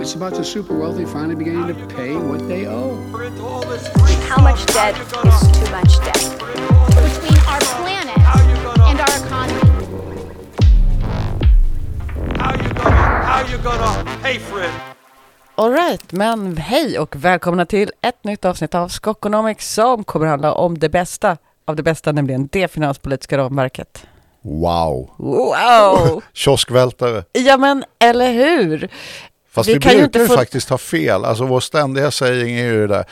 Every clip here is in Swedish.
It's about the super wealthy finally beginning to pay what they owe. How much debt is too much debt? between our planet and our economy. How you gonna, how you gonna pay for it? Alright, men hej och välkomna till ett nytt avsnitt av Skokonomics som kommer handla om det bästa av det bästa, nämligen det finanspolitiska ramverket. Wow. Wow! Kioskvältare. ja men, eller hur? Fast Vi vi, brukar ju få- faktiskt ha fel. Alltså vår ständiga saying är ju det där.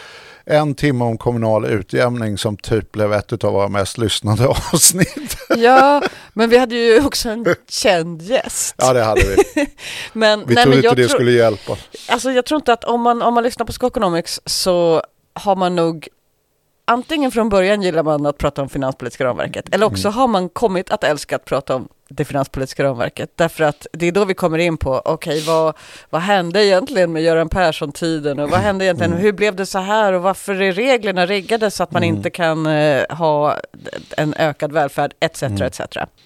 En timme om kommunal utjämning som typ blev ett av våra mest lyssnade avsnitt. Ja, men vi hade ju också en känd gäst. ja det hade vi. men, Vi nej, trodde men inte det tror- skulle hjälpa. Alltså jag tror inte att om man, om man lyssnar på Skokonomics så har man nog antingen från början gillar man att prata om finanspolitiska ramverket eller också har man kommit att älska att prata om det finanspolitiska ramverket därför att det är då vi kommer in på okej vad, vad hände egentligen med Göran Persson-tiden och vad hände egentligen hur blev det så här och varför är reglerna riggade så att man inte kan eh, ha en ökad välfärd etc. etc.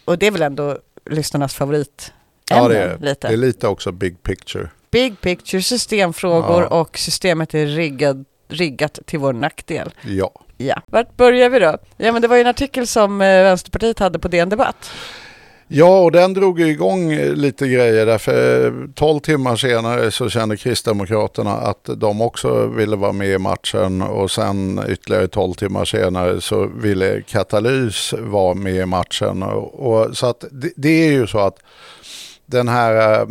Och det är väl ändå lyssnarnas favorit Ja det är, lite. det är lite också big picture. Big picture, systemfrågor Ja. och systemet är riggad, riggat till vår nackdel. Ja. Ja. Vart börjar vi då? Ja men det var ju en artikel som eh, Vänsterpartiet hade på DN Debatt. Ja, och den drog igång eh, lite grejer därför 12 eh, timmar senare så kände Kristdemokraterna att de också ville vara med i matchen och sen ytterligare 12 timmar senare så ville Katalys vara med i matchen. Och, och, så att det, det är ju så att den här eh,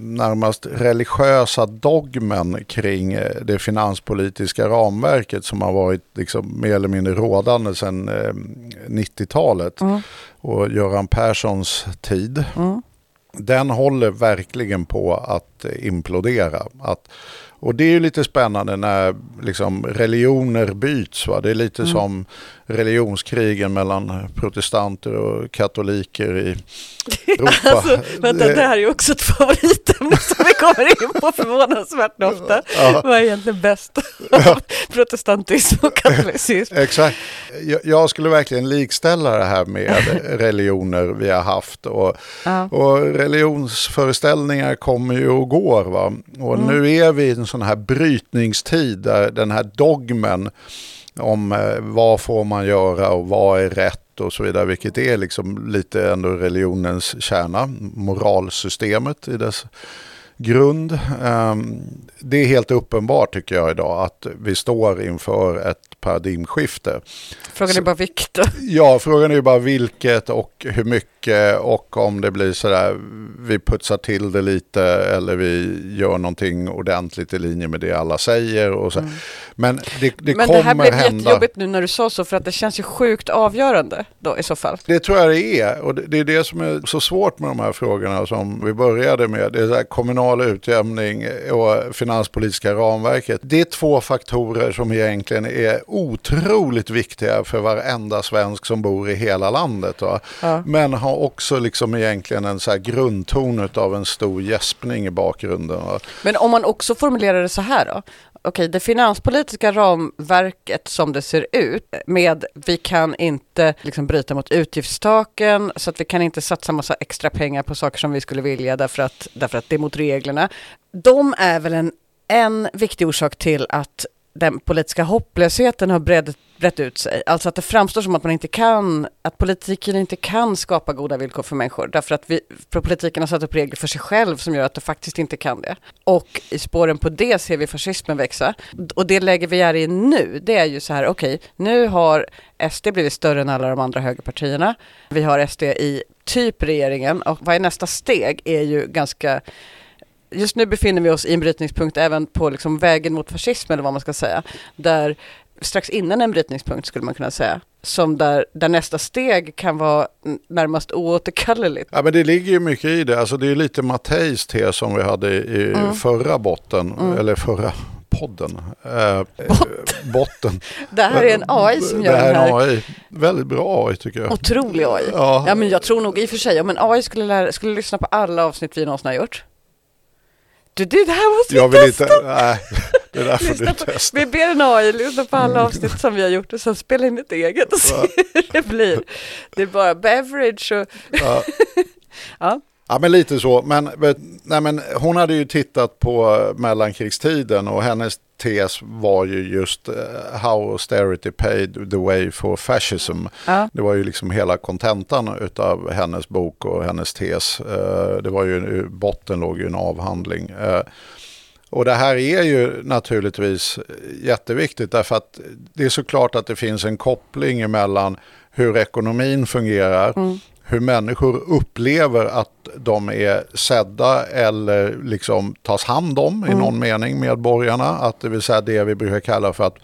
närmast religiösa dogmen kring eh, det finanspolitiska ramverket som har varit liksom mer eller mindre rådande sedan eh, 90-talet Mm. och Göran Perssons tid. Mm. Den håller verkligen på att eh, implodera. Att, och det är ju lite spännande när liksom religioner byts. Va? Det är lite Mm. som religionskrigen mellan protestanter och katoliker i Europa. Alltså, vänta, Det- här är ju också ett favoritämne som vi kommer in på förvånansvärt ofta. Ja. Vad är egentligen bäst av protestantism och katolicism? Exakt. Jag, jag skulle verkligen likställa det här med religioner vi har haft. Och, Ja. och religionsföreställningar kommer ju och går. Va? Och nu är vi i en sån här brytningstid där den här dogmen om eh, vad får man göra och vad är rätt och så vidare, vilket är liksom lite ändå religionens kärna, moralsystemet i dess grund. Ehm, Det är helt uppenbart tycker jag idag att vi står inför ett paradigmskifte. Frågan är bara vilket. Ja, frågan är bara vilket och hur mycket och om det blir sådär vi putsar till det lite eller vi gör någonting ordentligt i linje med det alla säger. Och så. Men det, det Men kommer det här blev hända. jättejobbigt nu när du sa så för att det känns ju sjukt avgörande då i så fall. Det tror jag det är. Och det, det är det som är så svårt med de här frågorna som vi började med. Det är så här kommunal utjämning och finanspolitiska ramverket. Det är två faktorer som egentligen är otroligt viktiga för varenda svensk som bor i hela landet. Va? Ja. Men har också liksom egentligen en så här grundton av en stor gäspning i bakgrunden. Va? Men om man också formulerar det så här då. Okej, det finanspolitiska ramverket som det ser ut med vi kan inte liksom bryta mot utgiftstaken så att vi kan inte satsa massa extra pengar på saker som vi skulle vilja därför att, därför att det är mot reglerna. De är väl en, en viktig orsak till att den politiska hopplösheten har brett, brett ut sig. Alltså att det framstår som att man inte kan, att politiken inte kan skapa goda villkor för människor. Därför att vi, för politiken har satt upp regler för sig själv som gör att det faktiskt inte kan det. Och i spåren på det ser vi fascismen växa. Och det läge vi är i nu, det är ju så här, okej, nu har SD blivit större än alla de andra högerpartierna. Vi har SD i typ regeringen och vad är nästa steg är ju ganska just nu befinner vi oss i en brytningspunkt även på liksom vägen mot fascism eller vad man ska säga. Där strax innan en brytningspunkt skulle man kunna säga. Som där, där nästa steg kan vara närmast oåterkalleligt. Ja, men det ligger ju mycket i det. Alltså, det är lite Matteis tes som vi hade i Mm. förra botten, eller förra podden. Eh, botten. Det här är en AI som gör det här är här en AI. Väldigt bra AI tycker jag. otrolig AI. Ja. Ja men jag tror nog i och för sig om en AI skulle, lära, skulle lyssna på alla avsnitt vi någonsin har gjort. Du, det här måste vi Jag vill testa! inte, nej, det är därför Lyssna du testar. vi ber en AI lyssna på alla avsnitt som vi har gjort och sen spela in ett eget och se hur det blir. Det är bara beverage och Ja. ja. Ja, men lite så. Men, nej, men hon hade ju tittat på mellankrigstiden och hennes tes var ju just uh, how austerity paid the way for fascism. Ja. Det var ju liksom hela kontentan av hennes bok och hennes tes. Uh, det var ju, botten låg ju en avhandling. Uh, och det här är ju naturligtvis jätteviktigt därför att det är såklart att det finns en koppling mellan hur ekonomin fungerar, mm. hur människor upplever att de är sedda eller liksom tas hand om mm. i någon mening, medborgarna. Att det vill säga det vi brukar kalla för att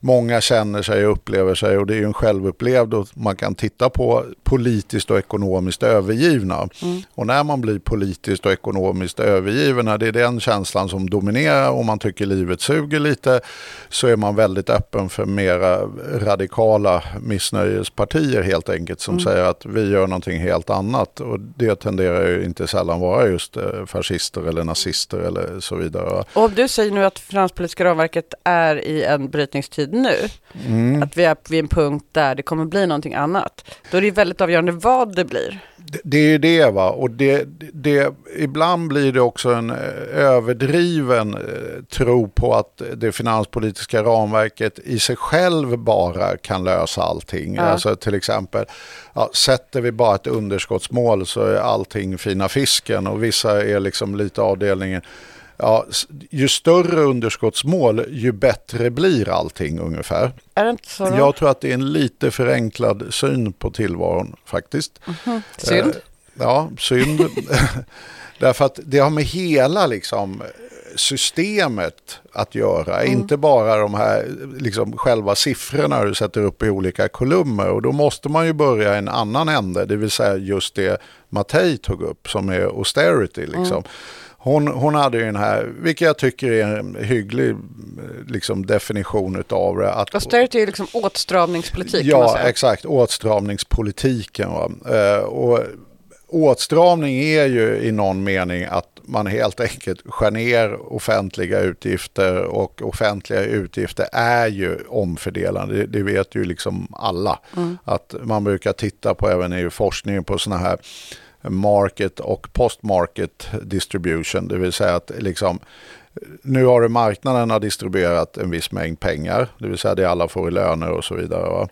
många känner sig och upplever sig och det är ju en självupplevd och man kan titta på politiskt och ekonomiskt övergivna. Mm. Och när man blir politiskt och ekonomiskt övergiven, när det är den känslan som dominerar och man tycker livet suger lite, så är man väldigt öppen för mera radikala missnöjespartier helt enkelt som mm. säger att vi gör någonting helt annat. Och det tenderar ju inte sällan vara just eh, fascister eller nazister eller så vidare. Och du säger nu att finanspolitiska ramverket är i en brytningstid nu, mm. att vi är vid en punkt där det kommer bli någonting annat, då är det väldigt avgörande vad det blir. Det, det är ju det va, och det, det, ibland blir det också en eh, överdriven eh, tro på att det finanspolitiska ramverket i sig själv bara kan lösa allting. Ja. Alltså till exempel, ja, sätter vi bara ett underskottsmål så är allting fina fisken och vissa är liksom lite avdelningen ja, ju större underskottsmål ju bättre blir allting ungefär. Är det inte så? Då? Jag tror att det är en lite förenklad syn på tillvaron faktiskt. Mm -hmm. Synd. Eh, ja, synd. Därför att det har med hela liksom, systemet att göra. Mm. Inte bara de här liksom, själva siffrorna du sätter upp i olika kolumner. Och då måste man ju börja i en annan ände. Det vill säga just det Mattei tog upp som är austerity. Liksom. Mm. Hon, hon hade ju den här, vilket jag tycker är en hygglig liksom, definition av det. Att, Austerity är liksom åtstramningspolitik. Ja, exakt. Åtstramningspolitiken. Eh, och åtstramning är ju i någon mening att man helt enkelt skär ner offentliga utgifter och offentliga utgifter är ju omfördelande. Det, det vet ju liksom alla. Mm. Att man brukar titta på även i forskningen på sådana här market och post-market distribution. Det vill säga att liksom, nu har du marknaden har distribuerat en viss mängd pengar, det vill säga det alla får i löner och så vidare. Va?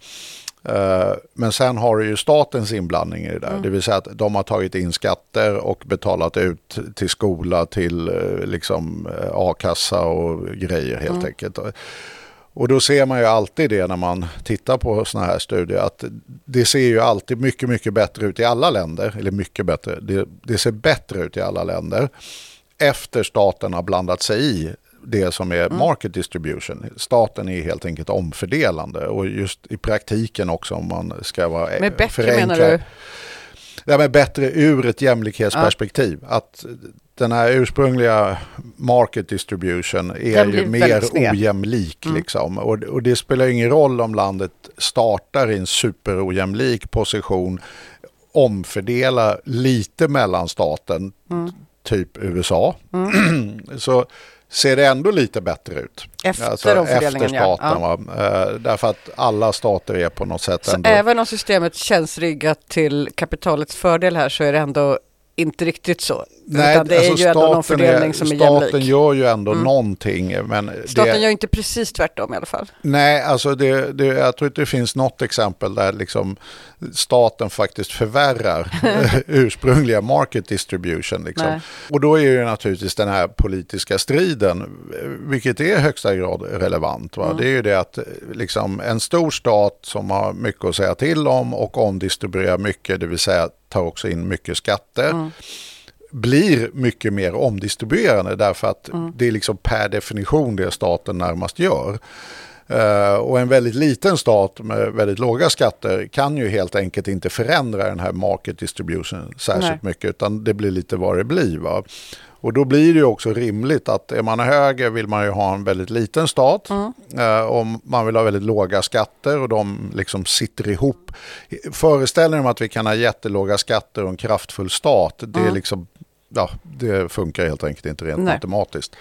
Eh, men sen har du ju statens inblandning i det där. Mm. Det vill säga att de har tagit in skatter och betalat ut till skola, till eh, liksom eh, a-kassa och grejer helt mm. enkelt. Och då ser man ju alltid det när man tittar på sådana här studier att det ser ju alltid mycket, mycket bättre ut i alla länder. Eller mycket bättre, det, det ser bättre ut i alla länder efter staten har blandat sig i det som är mm. market distribution. Staten är helt enkelt omfördelande och just i praktiken också om man ska vara Med bättre förenkla. menar du? Ja, men bättre ur ett jämlikhetsperspektiv. Ja. Att den här ursprungliga market distribution är ju mer ojämlik. Mm. Liksom. Och, och, det spelar ingen roll om landet startar i en superojämlik position, omfördela lite mellan staten, mm. typ USA. Mm. Så ser det ändå lite bättre ut. Efter alltså, Efter staten. Ja. Ja. Uh, därför att alla stater är på något sätt så ändå... även om systemet känns riggat till kapitalets fördel här så är det ändå inte riktigt så. Nej, Utan det alltså är ju ändå någon fördelning är, som är jämlik. Staten gör ju ändå mm. någonting. Men staten det, gör inte precis tvärtom i alla fall. Nej, alltså det, det, jag tror inte det finns något exempel där liksom staten faktiskt förvärrar ursprungliga market distribution. Liksom. Och då är ju naturligtvis den här politiska striden, vilket är i högsta grad relevant. Mm. Det är ju det att liksom, en stor stat som har mycket att säga till om och omdistribuerar mycket, det vill säga tar också in mycket skatter. Mm blir mycket mer omdistribuerande därför att mm. det är liksom per definition det staten närmast gör. Uh, och en väldigt liten stat med väldigt låga skatter kan ju helt enkelt inte förändra den här market distribution särskilt Nej. mycket utan det blir lite vad det blir. Va? Och då blir det ju också rimligt att är man höger vill man ju ha en väldigt liten stat. Mm. Uh, om man vill ha väldigt låga skatter och de liksom sitter ihop. Föreställningen om att vi kan ha jättelåga skatter och en kraftfull stat, det är liksom ja, det funkar helt enkelt inte rent Nej. matematiskt.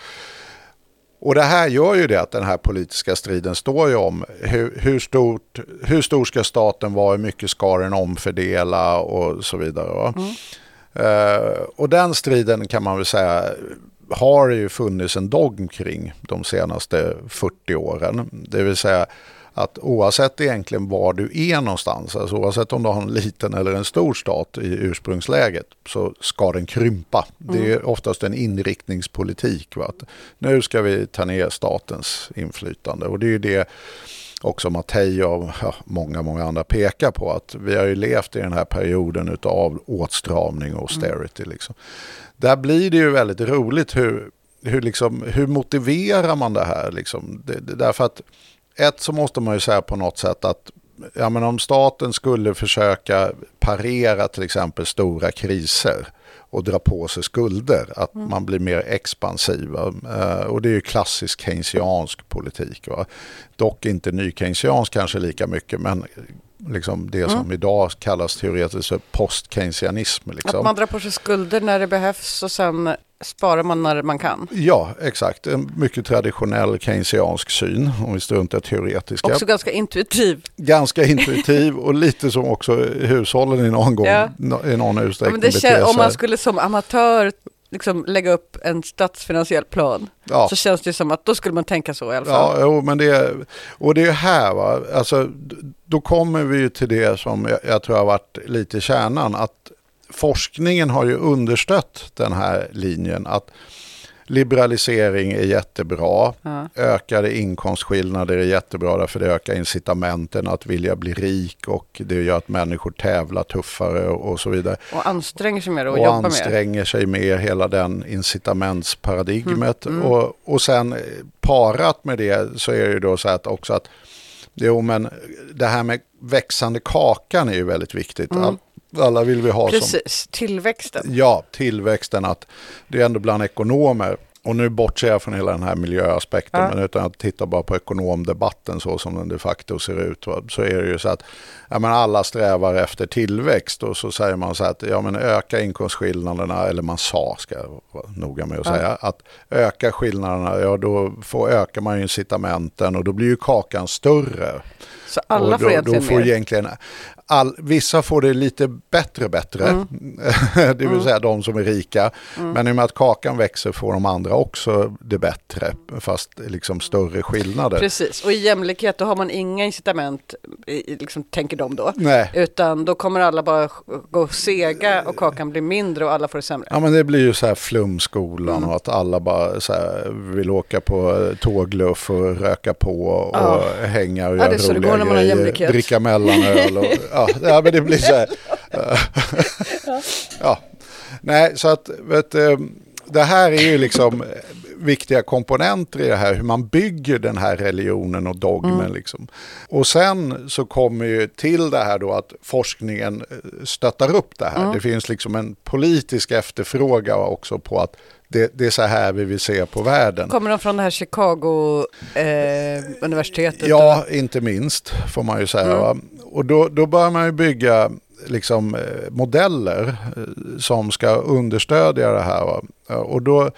Och det här gör ju det att den här politiska striden står ju om hur, hur, stort, hur stor ska staten vara, hur mycket ska den omfördela och så vidare. Mm. Eh, och den striden kan man väl säga har det ju funnits en dogm kring de senaste 40 åren. Det vill säga att oavsett egentligen var du är någonstans, alltså oavsett om du har en liten eller en stor stat i ursprungsläget, så ska den krympa. Det är oftast en inriktningspolitik. Va? Att nu ska vi ta ner statens inflytande och det är ju det också Mattei och ja, många, många andra pekar på att vi har ju levt i den här perioden av åtstramning och austerity. Liksom. Där blir det ju väldigt roligt hur, hur, liksom, hur motiverar man det här? Liksom? Det, det, därför att ett så måste man ju säga på något sätt att ja, men om staten skulle försöka parera till exempel stora kriser och dra på sig skulder, att Mm. man blir mer expansiv. Eh, Och det är ju klassisk keynesiansk politik. Va? Dock inte ny keynesiansk kanske lika mycket, men liksom det som idag kallas teoretiskt för post-keynesianism. Liksom. Mm. Att man drar på sig skulder när det behövs och sen sparar man när man kan. Ja, exakt. En mycket traditionell keynesiansk syn, om vi struntar teoretiska. Också ganska intuitiv. Ganska intuitiv och lite som också hushållen i någon gång, Ja. i någon Ja, utsträckning men det beter kän- om man sig. skulle som amatör liksom lägga upp en statsfinansiell plan Ja. så känns det som att då skulle man tänka så i alla Ja, fall. jo, men det, och det är här, va? Alltså, då kommer vi ju till det som jag, jag tror har varit lite kärnan, att forskningen har ju understött den här linjen att liberalisering är jättebra, Ja. ökade inkomstskillnader är jättebra därför det ökar incitamenten att vilja bli rik och det gör att människor tävlar tuffare och, och så vidare. Och anstränger sig mer och, och jobbar mer. anstränger sig mer, hela den incitamentsparadigmet. Mm, Och, och sen eh, parat med det så är det ju då så att också att jo, men det här med växande kakan är ju väldigt viktigt. All, alla vill vi ha som. Precis, tillväxten. Ja, tillväxten att det är ändå bland ekonomer. Och nu bortser jag från hela den här miljöaspekten, Ja. men utan att titta bara på ekonomdebatten så som den de facto ser ut, så är det ju så att ja, men alla strävar efter tillväxt och så säger man så att ja, men öka inkomstskillnaderna, eller man sa, ska jag vara noga med att säga, att öka skillnaderna, ja då får, ökar man incitamenten och då blir ju kakan större. Så alla och får då, egentligen då får egentligen all, vissa får det lite bättre bättre, Mm. det vill säga de som är rika. Men i och med att kakan växer får de andra också det bättre, fast liksom större skillnader. Precis, och i jämlikhet då har man inga incitament, liksom, tänker de då. Nej. Utan då kommer alla bara gå sega och kakan blir mindre och alla får det sämre. Ja men det blir ju så här flumskolan Mm. och att alla bara så här vill åka på tågluff och röka på och Ja. hänga och Ja, göra roliga grejer, dricka mellanöl och ja, ja men det blir så här. ja. Nej, så att vet, du, det här är ju liksom viktiga komponenter i det här, hur man bygger den här religionen och dogmen. Mm. Liksom. Och sen så kommer ju till det här då att forskningen eh, stöttar upp det här. Mm. Det finns liksom en politisk efterfrågan också på att det, det är så här vi vill se på världen. Kommer de från det här Chicago eh? Ja, inte minst får man ju säga. Mm. Och då, då bör man ju bygga liksom, eh, modeller eh, som ska understödja det här. Och då,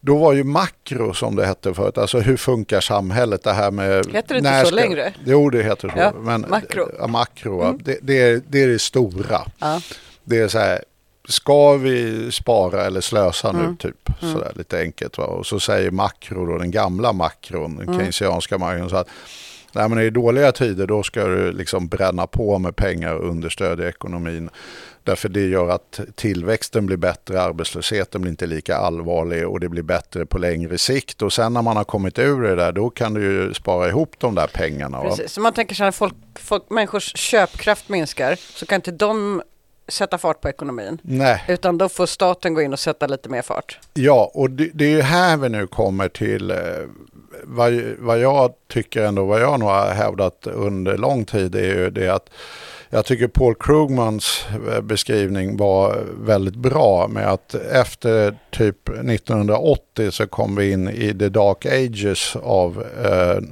då var ju makro som det hette förut, alltså hur funkar samhället? Det här med... Heter det inte så längre? Jo, det heter så. Ja, men, makro. Mm. Ja, makro, va? det, det, är, det är det stora. Ja. Det är så här, ska vi spara eller slösa nu Mm. typ? Sådär lite enkelt. Va? Och så säger makro då, den gamla makron, den Mm. keynesianska makron, så att Nej, men i dåliga tider då ska du liksom bränna på med pengar och understödja ekonomin. Därför det gör att tillväxten blir bättre, arbetslösheten blir inte lika allvarlig och det blir bättre på längre sikt. Och sen när man har kommit ur det där då kan du ju spara ihop de där pengarna. Va? Precis, så man tänker så här, folk, folk, människors köpkraft minskar så kan inte de sätta fart på ekonomin. Nej. Utan då får staten gå in och sätta lite mer fart. Ja, och det, det är ju här vi nu kommer till eh, vad, vad jag tycker ändå, vad jag nog har hävdat under lång tid är ju det att jag tycker Paul Krugmans eh, beskrivning var väldigt bra med att efter typ 1980 så kom vi in i the dark ages av eh,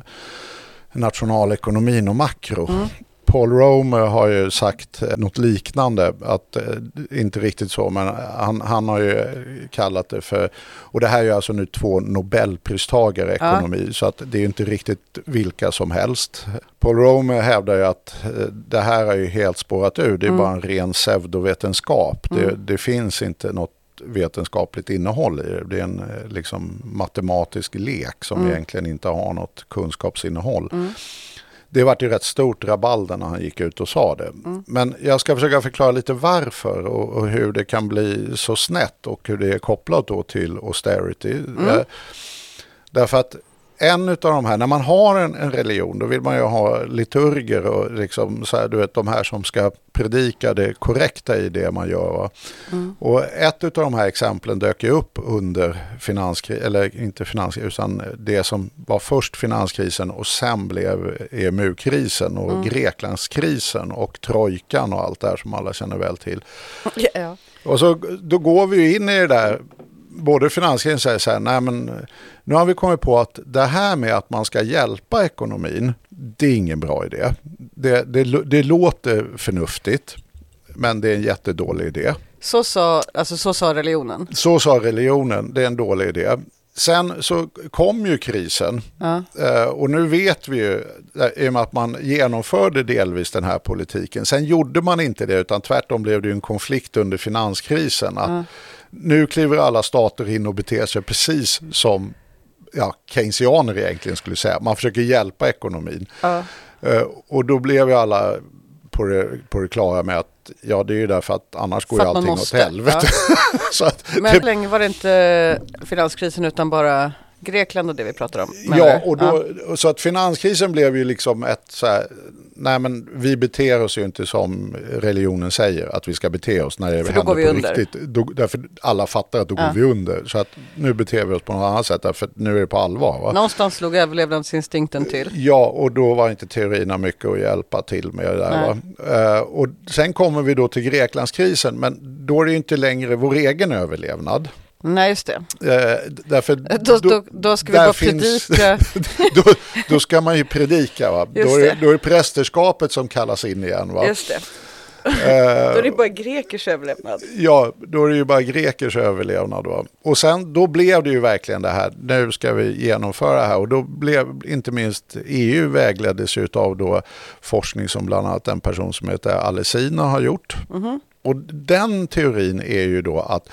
nationalekonomin och makro. Mm. Paul Romer har ju sagt eh, något liknande, att eh, inte riktigt så, men han, han har ju kallat det för, och det här är ju alltså nu två nobelpristagare i ekonomi, ja. så att det är ju inte riktigt vilka som helst. Paul Romer hävdar ju att eh, det här har ju helt spårat ur, det är mm. bara en ren pseudovetenskap. Mm. Det, det finns inte något vetenskapligt innehåll i det. Det är en liksom, matematisk lek som mm. egentligen inte har något kunskapsinnehåll. Mm det vart ju rätt stort rabalder när han gick ut och sa det. Mm. Men jag ska försöka förklara lite varför och, och, hur det kan bli så snett och hur det är kopplat då till austerity. Mm. Eh, därför att en av de här, när man har en, en, religion då vill man ju ha liturger och liksom så här, du vet de här som ska predika det korrekta i det man gör. Mm. Och ett av de här exemplen dök ju upp under finanskrisen, eller inte finanskrisen, utan det som var först finanskrisen och sen blev EMU-krisen och mm. Greklandskrisen och trojkan och allt det här som alla känner väl till. Ja. Och så då går vi in i det där både finanskrisen säger så här, nej men nu har vi kommit på att det här med att man ska hjälpa ekonomin, det är ingen bra idé. Det, det, det låter förnuftigt, men det är en jättedålig idé. Så sa, alltså så sa religionen? Så sa religionen, det är en dålig idé. Sen så kom ju krisen ja. Eh, och nu vet vi ju, eh, i och med att man genomförde delvis den här politiken, sen gjorde man inte det utan tvärtom blev det en konflikt under finanskrisen. Ja nu kliver alla stater in och beter sig precis som ja, keynesianer egentligen skulle säga. Man försöker hjälpa ekonomin. Uh. Uh, och då blev ju alla på det, på det klara med att ja, det är ju därför att annars går ju allting måste, åt helvete. Ja. Men hur länge var det inte finanskrisen utan bara Grekland och det vi pratar om? Ja, och då, ja. så att finanskrisen blev ju liksom ett så här, nej men vi beter oss ju inte som religionen säger att vi ska bete oss när det för händer på under. riktigt. Då, därför alla fattar att då ja. går vi under. Så att nu beter vi oss på något annat sätt för nu är det på allvar. Va? Någonstans slog överlevnadsinstinkten till. Ja, och då var inte teorierna mycket att hjälpa till med. Det där, uh, och sen kommer vi då till Greklandskrisen, men då är det inte längre vår egen överlevnad. Nej, just det. Eh, därför, då, då, då ska vi bara finns, predika. då, då, ska man ju predika. Va? Då, är, då är det prästerskapet som kallas in igen. Va? Just det. Eh, då är det bara grekers överlevnad. Ja, då är det ju bara grekers överlevnad. Va? Och sen då blev det ju verkligen det här, nu ska vi genomföra det här. Och då blev inte minst EU vägleddes av då forskning som bland annat en person som heter Alessina har gjort. Mm -hmm. Och den teorin är ju då att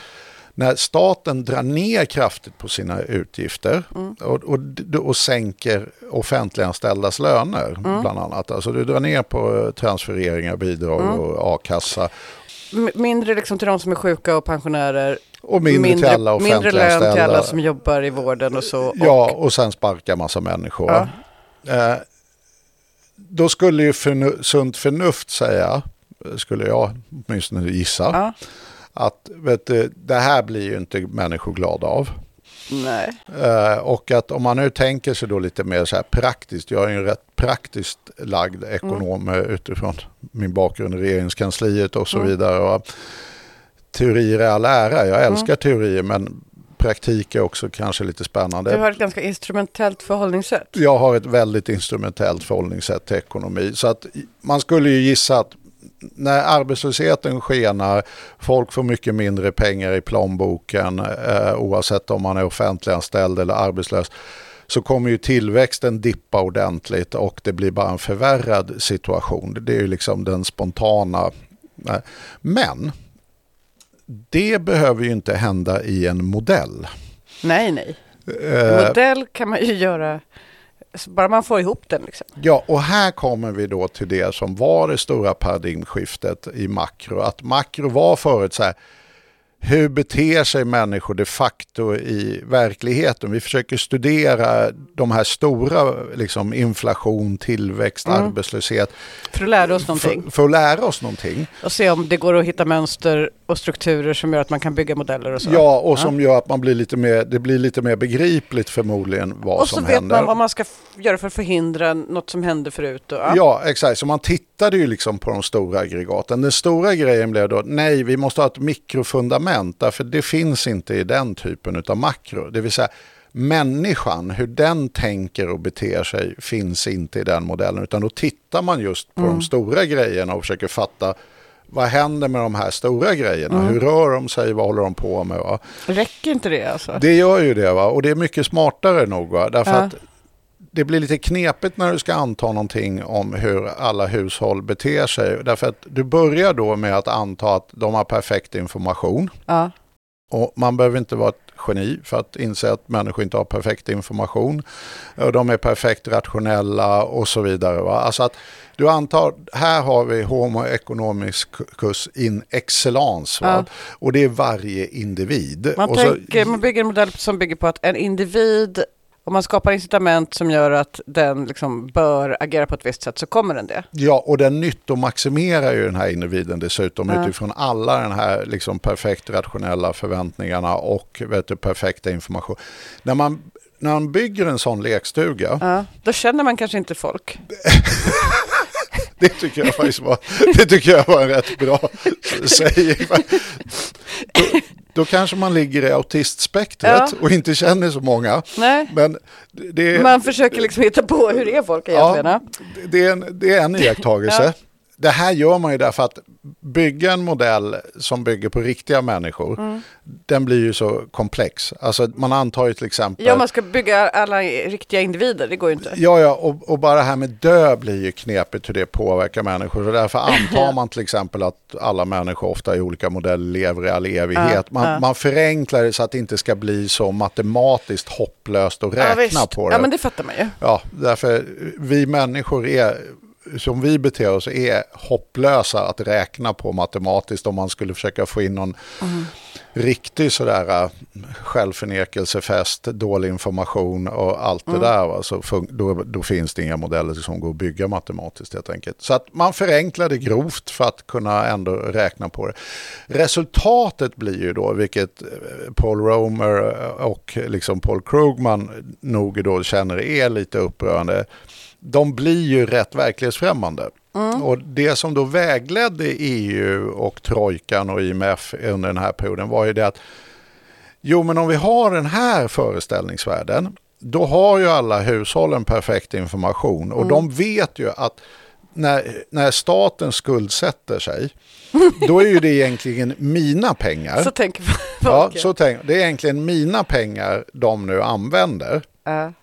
när staten drar ner kraftigt på sina utgifter mm. och, och, och sänker offentliganställdas löner mm. bland annat. Alltså du drar ner på transfereringar, bidrag mm. och a-kassa. mindre liksom till de som är sjuka och pensionärer. Och mindre, mindre till alla Mindre lön till alla som jobbar i vården och så. Ja, och sen sparka massa människor. Ja. Eh, då skulle ju förnu sunt förnuft säga, skulle jag åtminstone gissa, ja att vet du, det här blir ju inte människor glada av. Nej. Uh, och att om man nu tänker sig då lite mer så här praktiskt, jag är ju en rätt praktiskt lagd ekonom mm. utifrån min bakgrund i regeringskansliet och så mm. vidare. Och teorier är all ära, jag älskar mm. teorier men praktik är också kanske lite spännande. Du har ett ganska instrumentellt förhållningssätt. Jag har ett väldigt instrumentellt förhållningssätt till ekonomi. Så att man skulle ju gissa att när arbetslösheten skenar, folk får mycket mindre pengar i plånboken eh, oavsett om man är offentliganställd eller arbetslös så kommer ju tillväxten dippa ordentligt och det blir bara en förvärrad situation. Det är ju liksom den spontana. Eh, men det behöver ju inte hända i en modell. Nej, nej. En eh, modell kan man ju göra bara man får ihop den. Liksom. Ja, och här kommer vi då till det som var det stora paradigmskiftet i makro. Att makro var förut så här, hur beter sig människor de facto i verkligheten? Vi försöker studera de här stora, liksom inflation, tillväxt, mm. arbetslöshet. För att lära oss någonting. För, för, att lära oss någonting. Och se om det går att hitta mönster och strukturer som gör att man kan bygga modeller och så. Ja, och som gör att man blir lite mer, det blir lite mer begripligt förmodligen vad som händer. Och så vet man vad man ska göra för att förhindra något som hände förut. Och, ja. exakt. Så man tittade ju liksom på de stora aggregaten. Den stora grejen blev då, nej, vi måste ha ett mikrofundament, därför det finns inte i den typen av makro. Det vill säga, människan, hur den tänker och beter sig finns inte i den modellen. Utan då tittar man just på de stora grejerna och försöker fatta vad händer med de här stora grejerna? Hur rör de sig? Vad håller de på med? Va? Räcker inte det alltså? Det gör ju det va? och det är mycket smartare nog. Va? Därför Ja. att det blir lite knepigt när du ska anta någonting om hur alla hushåll beter sig. Därför att du börjar då med att anta att de har perfekt information. Ja. Och man behöver inte vara ett geni för att inse att människor inte har perfekt information. Och de är perfekt rationella och så vidare. Va? Alltså att du antar, här har vi Homo economicus in excellence. Ja. Och det är varje individ. Man, så, tänker, man bygger en modell som bygger på att en individ, om man skapar incitament som gör att den liksom bör agera på ett visst sätt så kommer den det. Ja, och den nyttomaximerar ju den här individen dessutom Ja. utifrån alla den här liksom perfekt rationella förväntningarna och vet du, perfekta information. När man, när man bygger en sån lekstuga, Ja. Då känner man kanske inte folk. det tycker jag faktiskt var, det tycker jag var en rätt bra sägning. Då, kanske man ligger i autistspektret Ja. och inte känner så många. Nej. Men det, Man försöker liksom hitta på hur är folk egentligen. Ja. det, är en, det är en iakttagelse. Ja. Det här gör man ju därför att bygga en modell som bygger på riktiga människor, Mm. den blir ju så komplex. Alltså man antar ju till exempel... ja, man ska bygga alla riktiga individer, det går ju inte. Ja, ja och, och bara det här med dö blir ju knepigt hur det påverkar människor. Och därför antar man till exempel att alla människor ofta i olika modeller lever i all evighet. Man, ja. man förenklar det så att det inte ska bli så matematiskt hopplöst att räkna visst. på det. Ja, men det fattar man ju. Ja, därför vi människor är, som vi beter oss, är hopplösa att räkna på matematiskt om man skulle försöka få in någon riktig sådär äh, självförnekelsefest, dålig information och allt det där. Va? Så då, då finns det inga modeller som går att bygga matematiskt helt enkelt. Så att man förenklar det grovt för att kunna ändå räkna på det. Resultatet blir ju då, vilket eh, Paul Romer och liksom Paul Krugman nog då känner är lite upprörande. De blir ju rätt verklighetsfrämmande. Och det som då vägledde EU och Trojkan och IMF under den här perioden var ju det att jo men om vi har den här föreställningsvärlden då har ju alla hushållen perfekt information och de vet ju att när, när staten skuldsätter sig då är ju det egentligen mina pengar. Så tänker man. Ja, så tänk, det är egentligen mina pengar de nu använder. Ja.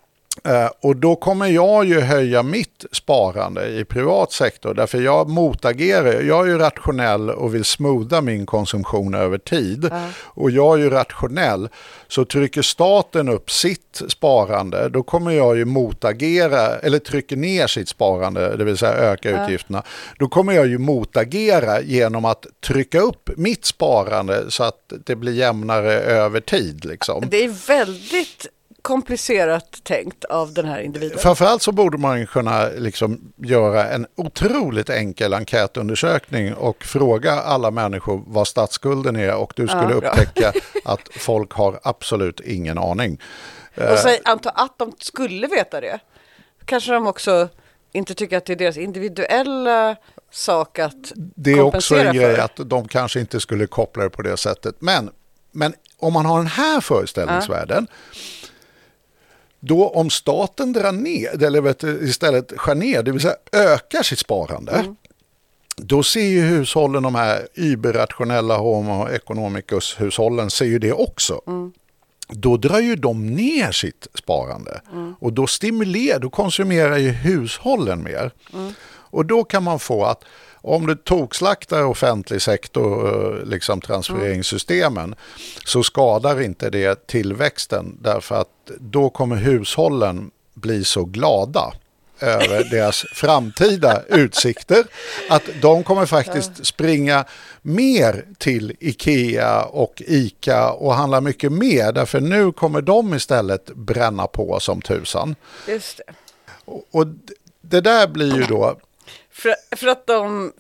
Eh, och då kommer jag ju höja mitt sparande i privat sektor därför jag motagerar. Jag är ju rationell och vill smootha min konsumtion över tid. Och jag är ju rationell. Så trycker staten upp sitt sparande då kommer jag ju motagera eller trycker ner sitt sparande, det vill säga öka utgifterna. Då kommer jag ju motagera genom att trycka upp mitt sparande så att det blir jämnare över tid. Liksom. Det är väldigt komplicerat tänkt av den här individen. Framförallt så borde man kunna liksom göra en otroligt enkel enkätundersökning och fråga alla människor vad statsskulden är och du skulle Ja, upptäcka att folk har absolut ingen aning. Och säg, anta att de skulle veta det. Kanske de också inte tycker att det är deras individuella sak att Det är också en grej för. att de kanske inte skulle koppla det på det sättet. Men, men om man har den här föreställningsvärlden då om staten drar ner, eller vet istället skär ner, det vill säga ökar sitt sparande, Mm. då ser ju hushållen, de här überrationella homo economicus-hushållen, ser ju det också. Mm. Då drar ju de ner sitt sparande Mm. och då stimulerar, då konsumerar ju hushållen mer. Mm. Och då kan man få att om du tokslaktar offentlig sektor, eh, liksom transfereringssystemen, så skadar inte det tillväxten därför att då kommer hushållen bli så glada över deras framtida utsikter att de kommer faktiskt springa mer till Ikea och Ica och handla mycket mer därför nu kommer de istället bränna på som tusan. Just det. Och och det där blir ju då, För, för att de...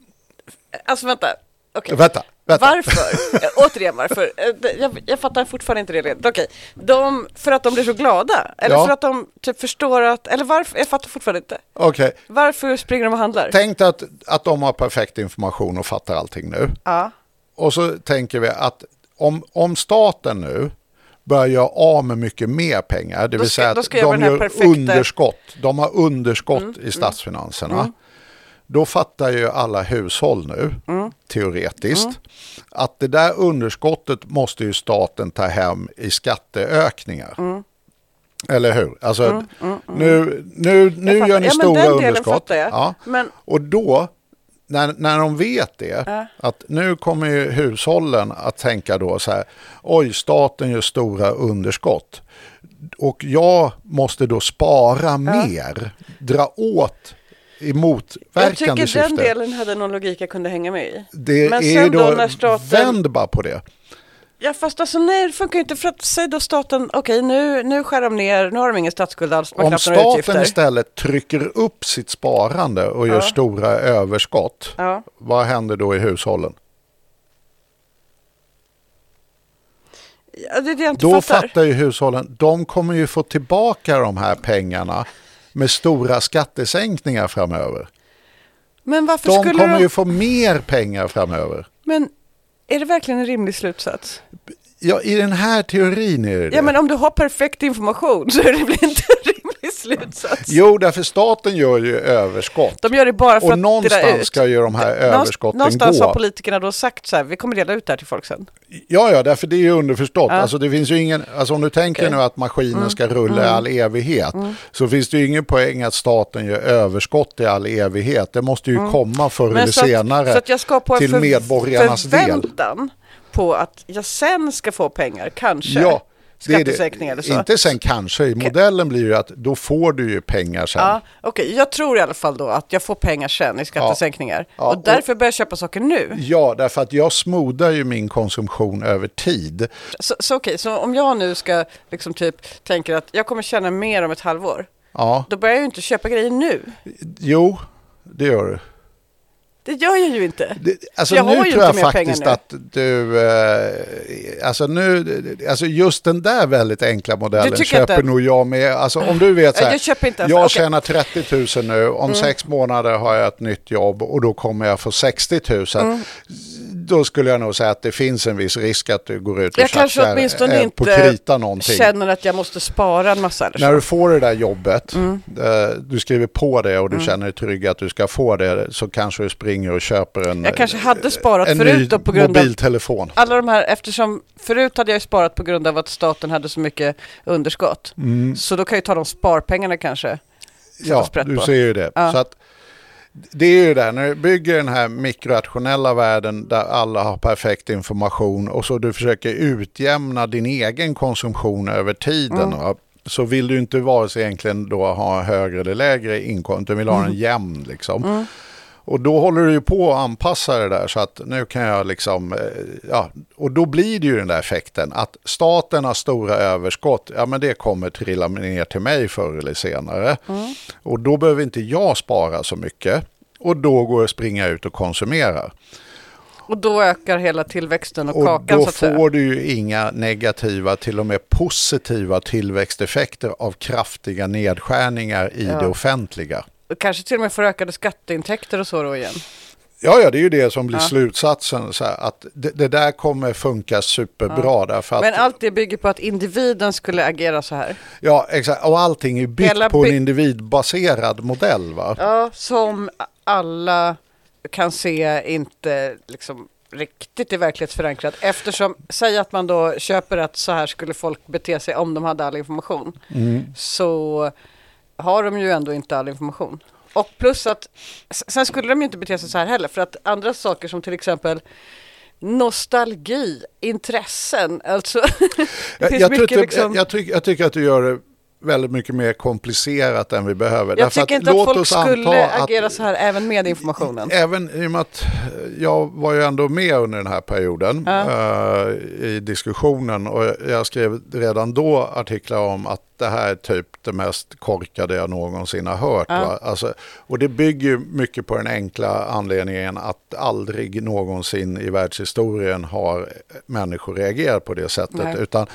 Alltså vänta. Okej. vänta, vänta. Varför? Återigen varför? Eh, Jag, jag fattar fortfarande inte det. redan. Okej, de, för att de blir så glada? Eller Ja. för att de typ förstår att... Eller varför? Jag fattar fortfarande inte. Okej, Varför springer de och handlar? tänk att, att de har perfekt information och fattar allting nu. Ja. Och så tänker vi att om, om staten nu börjar göra av med mycket mer pengar. Det Då vill ska- säga att de gör perfekta- Mm, underskott. De har underskott i statsfinanserna. Då fattar ju alla hushåll nu, Mm. teoretiskt, att det där underskottet måste ju staten ta hem i skatteökningar. Mm. Eller hur? Alltså, nu, nu, nu fattar. gör ni Ja, stora underskott. Ja. Men- Och då, när, när de vet det, att nu kommer ju hushållen att tänka då så här, oj, staten gör stora underskott. Och jag måste då spara mer, dra åt i Jag motverkande tycker den syfte. delen hade någon logik jag kunde hänga med i. Det Men är sen då då, när staten- vänd bara på det. Ja fast alltså nej det funkar ju inte för att säg då staten, okej nu, nu skär de ner, nu har de ingen statsskuld alls, Om staten istället trycker upp sitt sparande och gör Ja. stora överskott, Ja. vad händer då i hushållen? Ja, det är det jag inte Då fattar. fattar ju hushållen, de kommer ju få tillbaka de här pengarna med stora skattesänkningar framöver. Men varför De skulle kommer de... ju få mer pengar framöver. Men är det verkligen en rimlig slutsats? Ja, i den här teorin är det det. Ja men om du har perfekt information så är det väl inte en rimlig slutsats? Jo, därför staten gör ju överskott. De gör det bara för Och att någonstans ut. ska ju de här Någonstans- överskotten Någonstans gå. har politikerna då sagt så här, vi kommer dela ut det här till folk sen. Ja, ja, därför det är ju underförstått. Ja. Alltså det finns ju ingen, alltså om du tänker. Mm. nu att maskinen ska rulla i all evighet så finns det ju ingen poäng att staten gör överskott i all evighet. Det måste ju komma förr eller Mm. så att, senare så att jag ska på till för, medborgarnas del. förväntan på att jag sen ska få pengar, kanske. Ja, Skattesänkning eller så. Inte sen kanske, i modellen blir ju att då får du ju pengar sen. Ja, okej. Jag tror i alla fall då att jag får pengar sen i skattesänkningar. Ja, och och- därför börjar jag köpa saker nu. Ja, därför att jag smodar ju min konsumtion över tid. Så, så okej, så om jag nu ska liksom typ tänker att jag kommer tjäna mer om ett halvår. Ja, Då börjar jag ju inte köpa grejer nu. jo, det gör du. Det gör jag ju inte. Det, alltså jag nu tror jag pengar faktiskt att du, eh, alltså nu, alltså just den där väldigt enkla modellen jag köper nog jag med. Alltså om du vet så här, Jag köper inte jag. Mm. tjänar 30 000 nu, om sex månader har jag ett nytt jobb och då kommer jag få 60 000. Mm. Då skulle jag nog säga att det finns en viss risk att du går ut och Jag kanske tjafsar, åtminstone eh, inte på krita någonting. känner att jag måste spara en massa eller så. När du får det där jobbet, Mm. eh, du skriver på det och du känner dig trygg att du ska få det, så kanske du springer och köper en, Jag kanske hade sparat en förut ny då på grund av mobiltelefon. alla de här, eftersom förut hade jag sparat på grund av att staten hade så mycket underskott. Så då kan jag ta de sparpengarna kanske. Ja, du ser ju det. Ja. Så att, det är ju det, när du bygger den här mikrorationella världen där alla har perfekt information och så du försöker utjämna din egen konsumtion över tiden. Mm. Så vill du inte vare sig egentligen då ha högre eller lägre inkomst, du vill ha Mm. en jämn liksom. Och då håller du ju på att anpassa det där så att nu kan jag liksom, eh, ja, och då blir det ju den där effekten att staten har stora överskott, ja men det kommer trilla ner till mig förr eller senare. Och då behöver inte jag spara så mycket och då går jag att springa ut och konsumera. Och då ökar hela tillväxten och, Och kakan då så att säga. får du ju inga negativa, till och med positiva tillväxteffekter av kraftiga nedskärningar i Ja. det offentliga. Och kanske till och med får ökade skatteintäkter och så då igen. Ja, ja, det är ju det som blir Ja. slutsatsen. Så här, att det, det där kommer funka superbra. Därför att, Men allt det bygger på att individen skulle agera så här. ja, exakt, och allting är byggt Hela på en individbaserad modell. Va? Ja, som alla kan se inte liksom riktigt är verklighetsförankrat. Eftersom, säg att man då köper att så här skulle folk bete sig om de hade all information. Mm. Så har de ju ändå inte all information. Och plus att, sen skulle de ju inte bete sig så här heller. För att andra saker som till exempel nostalgi, intressen, alltså. Jag, jag, mycket liksom. jag, jag, tycker, jag tycker att du gör det väldigt mycket mer komplicerat än vi behöver. Jag Därför tycker inte att folk skulle att- agera så här även med informationen. Även i och med att jag var ju ändå med under den här perioden eh, i diskussionen och jag skrev redan då artiklar om att det här är typ det mest korkade jag någonsin har hört. Va? Alltså, och det bygger ju mycket på den enkla anledningen att aldrig någonsin i världshistorien har människor reagerat på det sättet. Nej. Utan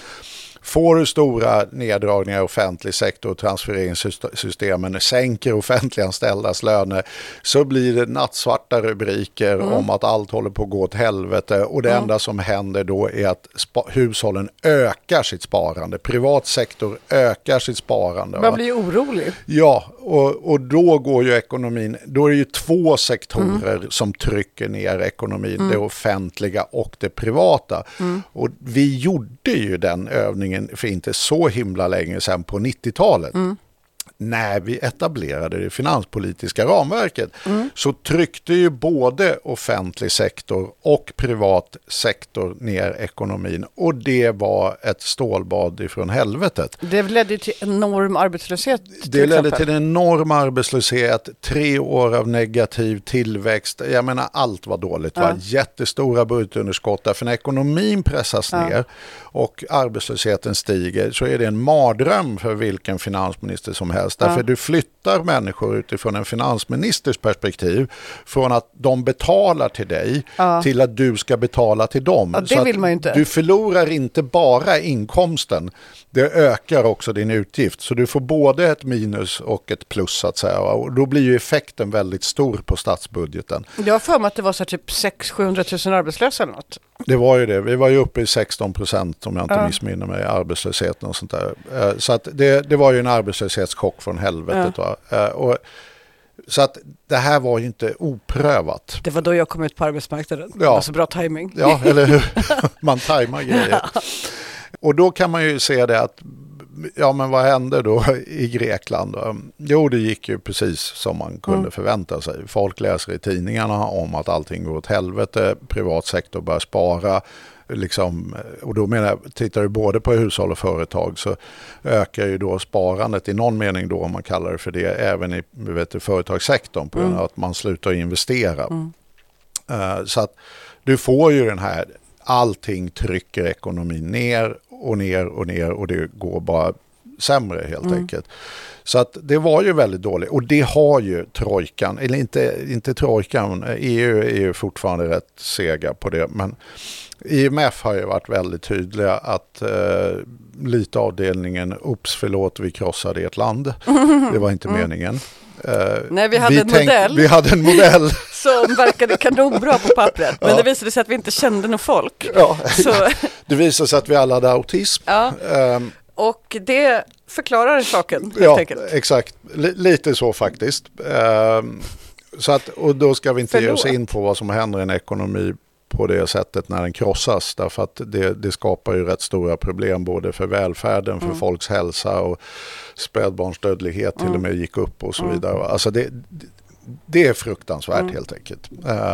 Får du stora neddragningar i offentlig sektor och transfereringssystemen sänker offentliganställdas löner så blir det nattsvarta rubriker Mm. om att allt håller på att gå åt helvete och det enda som händer då är att hushållen ökar sitt sparande. Privat sektor ökar sitt sparande. Man blir orolig. Ja, och, och då går ju ekonomin, då är det ju två sektorer Mm. som trycker ner ekonomin, det offentliga och det privata. Mm. Och vi gjorde ju den övningen för inte så himla länge sedan på 90-talet. Mm. När vi etablerade det finanspolitiska ramverket Mm. så tryckte ju både offentlig sektor och privat sektor ner ekonomin och det var ett stålbad ifrån helvetet. Det ledde till enorm arbetslöshet. till Det ledde exempel. till en enorm arbetslöshet, tre år av negativ tillväxt. Jag menar allt var dåligt. Va? Jättestora budgetunderskott. Därför när ekonomin pressas ner och arbetslösheten stiger så är det en mardröm för vilken finansminister som helst. Därför du flyttar människor utifrån en finansministers perspektiv från att de betalar till dig till att du ska betala till dem. Ja, det Så vill man ju inte. Du förlorar inte bara inkomsten, det ökar också din utgift. Så du får både ett minus och ett plus så att säga. Och då blir ju effekten väldigt stor på statsbudgeten. Jag har för mig att det var så typ 600-700 000 arbetslösa eller något. Det var ju det. Vi var ju uppe i 16 procent om jag inte missminner mig, arbetslösheten och sånt där. Eh, Så att det, det var ju en arbetslöshetschock från helvetet. Va? Eh, Och, så att det här var ju inte oprövat. Det var då jag kom ut på arbetsmarknaden. Det Ja. var så bra timing. Ja, eller hur? Man tajmar grejer. Och då kan man ju se det att, ja men vad hände då i Grekland? Jo, det gick ju precis som man kunde förvänta sig. Folk läser i tidningarna om att allting går åt helvete, privat sektor börjar spara. Liksom, och då menar jag, tittar du både på hushåll och företag så ökar ju då sparandet i någon mening då om man kallar det för det även i vet du, företagssektorn på grund av att man slutar investera. Eh, Så att du får ju den här, allting trycker ekonomin ner och ner och ner och det går bara sämre helt enkelt. Så att det var ju väldigt dåligt och det har ju trojkan, eller inte, inte trojkan, EU är ju fortfarande rätt sega på det, men IMF har ju varit väldigt tydliga att eh, lite avdelningen, oops förlåt vi krossade ert land, det var inte meningen. Eh, Nej, vi hade en tänk- modell. Vi hade en modell. Som verkade kanonbra på pappret. Men det visade sig att vi inte kände något folk. Ja. Så, Det visade sig att vi alla hade autism. ja. Ehm, Och det förklarar saken helt ja, enkelt. exakt. L- lite så faktiskt. Ehm, så att, och då ska vi inte ge oss Förlåt. in på vad som händer i en ekonomi på det sättet när den krossas. Därför att det, det skapar ju rätt stora problem både för välfärden, Mm. för folks hälsa och spädbarnsdödlighet till och med gick upp och så Mm. vidare. Alltså det, det är fruktansvärt helt enkelt. Eh,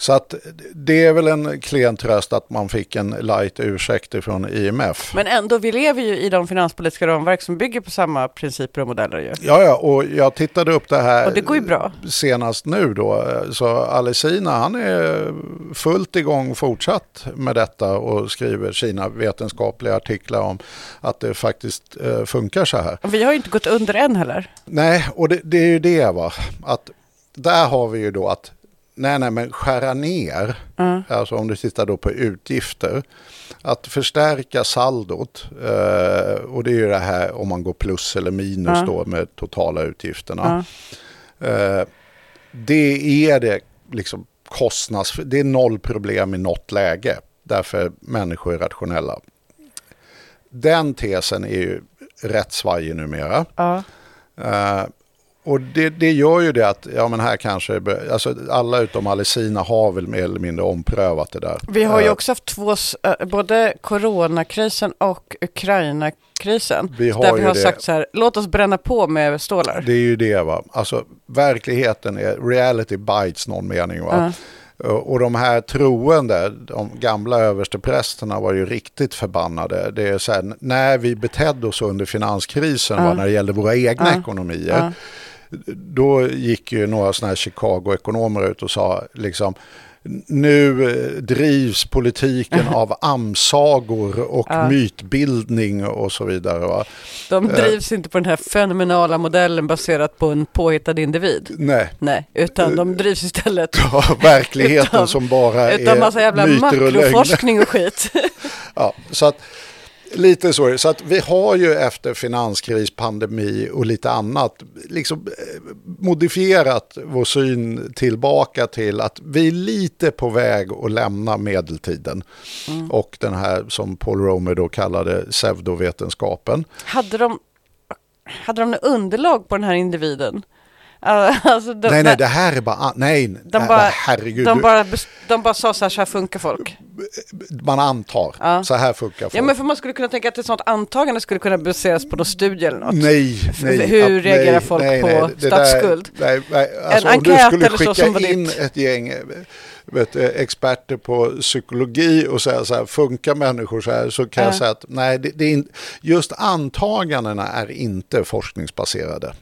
så att det är väl en klen tröst att man fick en light ursäkt från IMF. Men ändå, vi lever ju i de finanspolitiska ramverk som bygger på samma principer och modeller ju. Ja, ja, och jag tittade upp det här Och det går ju bra. senast nu då. Så Alessina, han är fullt igång fortsatt med detta och skriver sina vetenskapliga artiklar om att det faktiskt eh, funkar så här. Vi har ju inte gått under än heller. Nej, och det, det är ju det va, att där har vi ju då att Nej, nej, men skära ner, alltså om du tittar då på utgifter, att förstärka saldot, eh, och det är ju det här om man går plus eller minus Ja. då med totala utgifterna. Eh, det är det liksom kostnads... Det är noll problem i något läge. Därför människor är rationella. Den tesen är ju rätt svajig numera. Ja. Eh, och det, det gör ju det att, ja men här kanske, alltså alla utom Alessina har väl mer eller mindre omprövat det där. Vi har ju Eh, också haft två, eh, både coronakrisen och Ukraina-krisen. Vi har där vi har det. sagt så här, låt oss bränna på med stålar. Det är ju det va, alltså verkligheten är, reality bites någon mening va. Och de här troende, de gamla översteprästerna var ju riktigt förbannade. Det är så här, när vi betedde oss under finanskrisen va, när det gällde våra egna ekonomier. Då gick ju några sådana här Chicago-ekonomer ut och sa liksom nu eh, drivs politiken av amsagor och mytbildning och så vidare. Va? De drivs inte på den här fenomenala modellen baserat på en påhittad individ. Nej, Nej, utan de drivs istället ja, verkligheten Utan- som bara utan massa är jävla myter och makroforskning och skit. Ja, så att Lite så. Så att vi har ju efter finanskris, pandemi och lite annat liksom eh, modifierat vår syn tillbaka till att vi är lite på väg att lämna medeltiden. Och den här som Paul Romer då kallade pseudovetenskapen. Hade de, hade de något underlag på den här individen? Uh, Alltså, de, nej, nej, det här är bara... Nej, de bara, herregud. de bara, de bara sa så här, så här funkar folk. Man antar. Ja. Så här funkar folk. Ja, men för man skulle kunna tänka att ett sånt antagande skulle kunna baseras på någon studie eller något. Nej, nej. Hur att- reagerar nej, folk nej, på nej, statsskuld? Där, nej, nej, alltså En om du skulle skicka in ditt. ett gäng eh, vet, du, experter på psykologi och säga så här, funkar människor så här, så kan jag Ja. säga att nej, det, det är in, just antagandena är inte forskningsbaserade.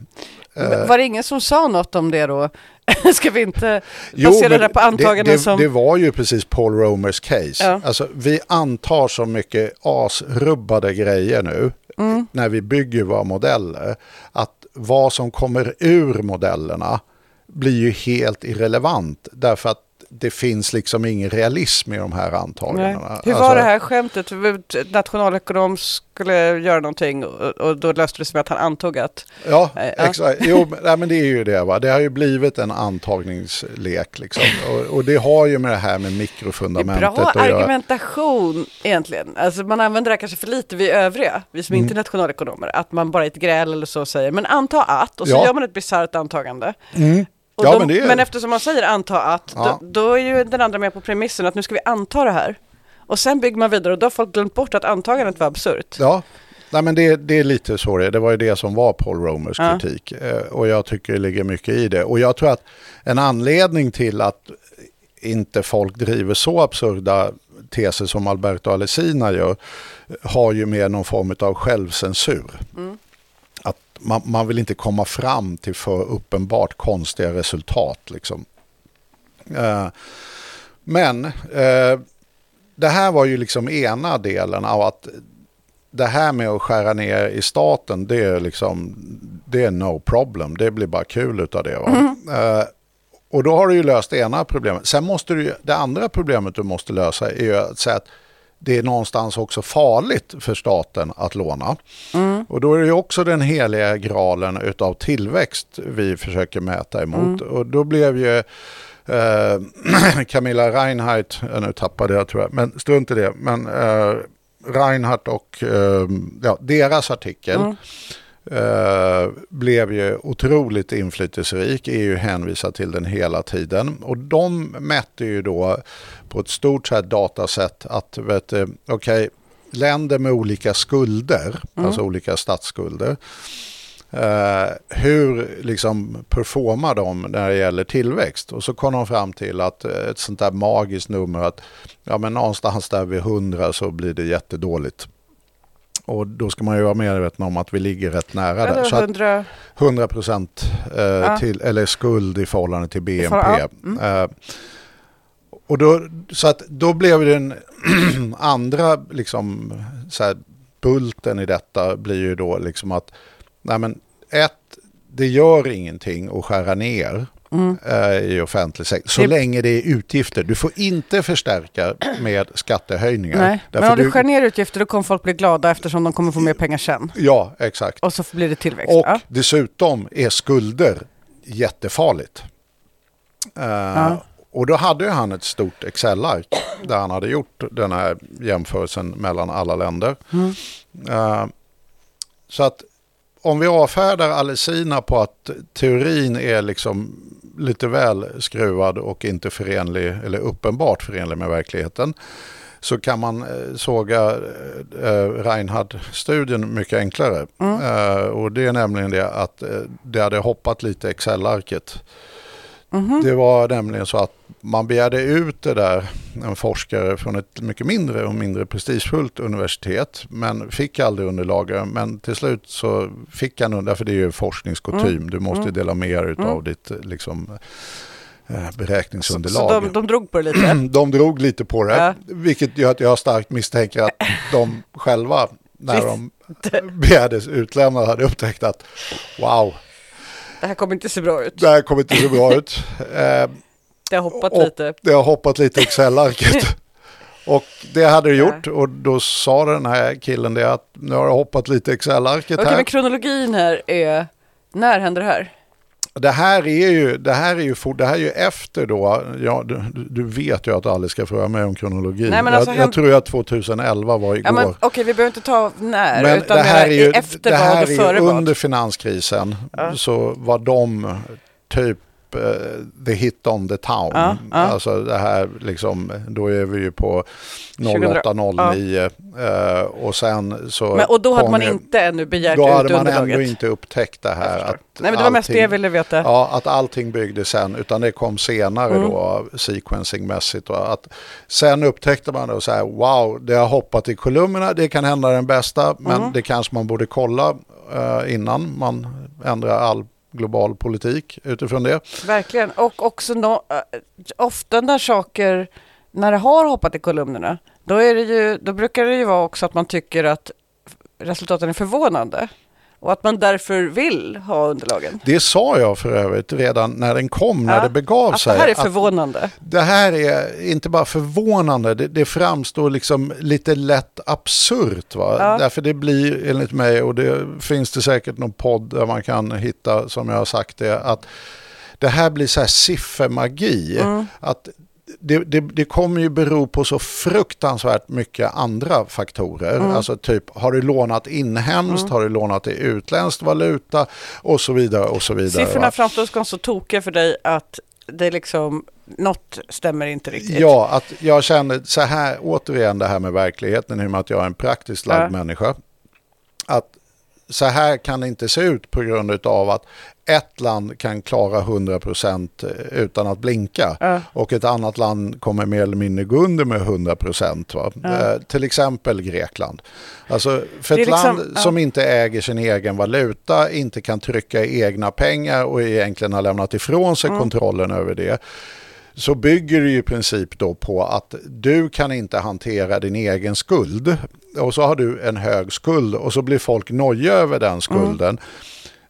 Men Var det ingen som sa något om det då? Ska vi inte basera det på antaganden det, det, som... det var ju precis Paul Romers case. Ja. Alltså, vi antar så mycket asrubbade grejer nu Mm. när vi bygger våra modeller. Att vad som kommer ur modellerna blir ju helt irrelevant. Därför att det finns liksom ingen realism i de här Nej. antagandena. Hur var Alltså, det här skämtet? Nationalekonom skulle göra någonting och, då löste det sig med att han antog att... Ja, Ja. exakt. Jo, nej, men det är ju det. Va? Det har ju blivit en antagningslek. Liksom. Och, och det har ju med det här med mikrofundamentet bra att göra. argumentation egentligen. Alltså man använder det här kanske för lite, vi övriga, vi som Mm. inte är nationalekonomer, att man bara i ett gräl eller så säger, men anta att, och så Ja. gör man ett bisarrt antagande. Mm. Ja, då, men det men eftersom man säger anta att, Ja. då, då är ju den andra med på premissen att nu ska vi anta det här. Och sen bygger man vidare och då har folk glömt bort att antagandet var absurt. Ja, nej, men det, det är lite så det. Det var ju det som var Paul Romers Ja. kritik. Eh, Och jag tycker det ligger mycket i det. Och jag tror att en anledning till att inte folk driver så absurda teser som Alberto Alesina gör har ju med någon form av självcensur. Att man, man vill inte komma fram till för uppenbart konstiga resultat. Liksom. Eh, Men eh, det här var ju liksom ena delen av att det här med att skära ner i staten, det är liksom, det är no problem. Det blir bara kul utav det. Va? Eh, och då har du ju löst det ena problemet. Sen måste du det andra problemet du måste lösa är ju att säga att det är någonstans också farligt för staten att låna. Och då är det ju också den heliga graalen utav tillväxt vi försöker mäta emot. Och då blev ju eh, Camilla Reinhardt, nu tappade jag tror jag, men strunt i det. Men eh, Reinhardt och eh, ja, deras artikel eh, blev ju otroligt inflytelserik, är ju hänvisad till den hela tiden. Och de mätte ju då på ett stort så här datasätt att, vet du, okej, länder med olika skulder, alltså olika statsskulder, Eh, hur liksom performar de när det gäller tillväxt? Och så kom de fram till att eh, ett sånt där magiskt nummer att ja, men någonstans där vid 100 så blir det jättedåligt. Och då ska man ju vara medveten om att vi ligger rätt nära där. Eller Så att 100, 100 procent eh, Ja. till, eller skuld i förhållande till BNP. förhållande- ja. Mm. Eh, och då, så att då blev den andra liksom, så här, bulten i detta blir ju då liksom att nej men, ett, det gör ingenting att skära ner eh, i offentlig sektor så Mm. Det- länge det är utgifter. Du får inte förstärka med skattehöjningar. nej. Men om du skär ner utgifter då kommer folk bli glada eftersom de kommer få mer pengar sen. Ja, exakt. Och så blir det tillväxt. Och ja. dessutom är skulder jättefarligt. Eh, Och då hade ju han ett stort Excel-ark där han hade gjort den här jämförelsen mellan alla länder. Eh, så att om vi avfärdar Alesina på att teorin är liksom lite väl skruvad och inte förenlig eller uppenbart förenlig med verkligheten så kan man eh, såga eh, Reinhard-studien mycket enklare. Eh, och det är nämligen det att det hade hoppat lite Excel-arket. Det var nämligen så att man begärde ut det där, en forskare från ett mycket mindre och mindre prestigefullt universitet, men fick aldrig underlaget. Men till slut så fick han, därför det är ju forskningskutym, du måste dela med dig av ditt liksom, eh, Så, beräkningsunderlag. så de, de drog på det lite. De drog lite på det, Ja. vilket gör att jag starkt misstänker att de själva, när de begärdes utlämnade, hade upptäckt att wow, Det här kommer inte se bra ut. det här kommer inte så bra ut. Eh, Det har hoppat och lite. Det har hoppat lite i Excel-arket. Och det hade det gjort och då sa den här killen det att nu har jag hoppat lite Excel-arket Okej, här. men kronologin här är, när händer det här? Det här är ju, det här är ju, for, det här är ju efter då, ja, du, du vet ju att aldrig ska fråga mig om kronologi. Nej, men alltså, jag, jag tror att 2011 var igår. Ja, men, Okej, vi behöver inte ta när, Men utan det här är ju, efter det här är före under finanskrisen så var de typ eh, the hit on the town. Ja, ja. Alltså det här liksom, då är vi ju på 0809 eh, och sen så Men, och då hade man ju- inte ännu begärt Då ut hade man underlaget. ändå inte upptäckt det här. Att Nej, men det var mest det jag ville veta. Ja, att allting byggdes sen, utan det kom senare Mm. då sequencingmässigt. Och att, sen upptäckte man då så här, wow, det har hoppat i kolumnerna, det kan hända den bästa, men Mm. det kanske man borde kolla eh, innan man ändrar all global politik utifrån det. Verkligen, och också no, eh, ofta när saker, när det har hoppat i kolumnerna, då, är det ju, då brukar det ju vara också att man tycker att resultaten är förvånande. Och att man därför vill ha underlagen. Det sa jag för övrigt redan när den kom, när Ja, det begav sig. det här är förvånande. Det här är inte bara förvånande, det, det framstår liksom lite lätt absurt. Va? Ja. Därför det blir enligt mig, och det finns det säkert någon podd där man kan hitta, som jag har sagt det, att det här blir så här siffermagi. Mm. Att det, det, det kommer ju bero på så fruktansvärt mycket andra faktorer. Mm. Alltså typ, har du lånat inhemskt, har du lånat i utländskt valuta och så vidare och så vidare. Siffrorna va? framstår som så tokiga för dig att det liksom, något stämmer inte riktigt. Ja, att jag känner så här, återigen det här med verkligheten, i och med att jag är en praktiskt lagd Ja. människa. Att så här kan det inte se ut på grund av att ett land kan klara 100% utan att blinka Ja. och ett annat land kommer mer eller mindre gå under med 100%. Va? Eh, till exempel Grekland. Alltså för ett liksom- land som inte äger sin egen valuta, inte kan trycka egna pengar och egentligen har lämnat ifrån sig Mm. kontrollen över det så bygger det ju i princip då på att du kan inte hantera din egen skuld. Och så har du en hög skuld och så blir folk noja över den skulden.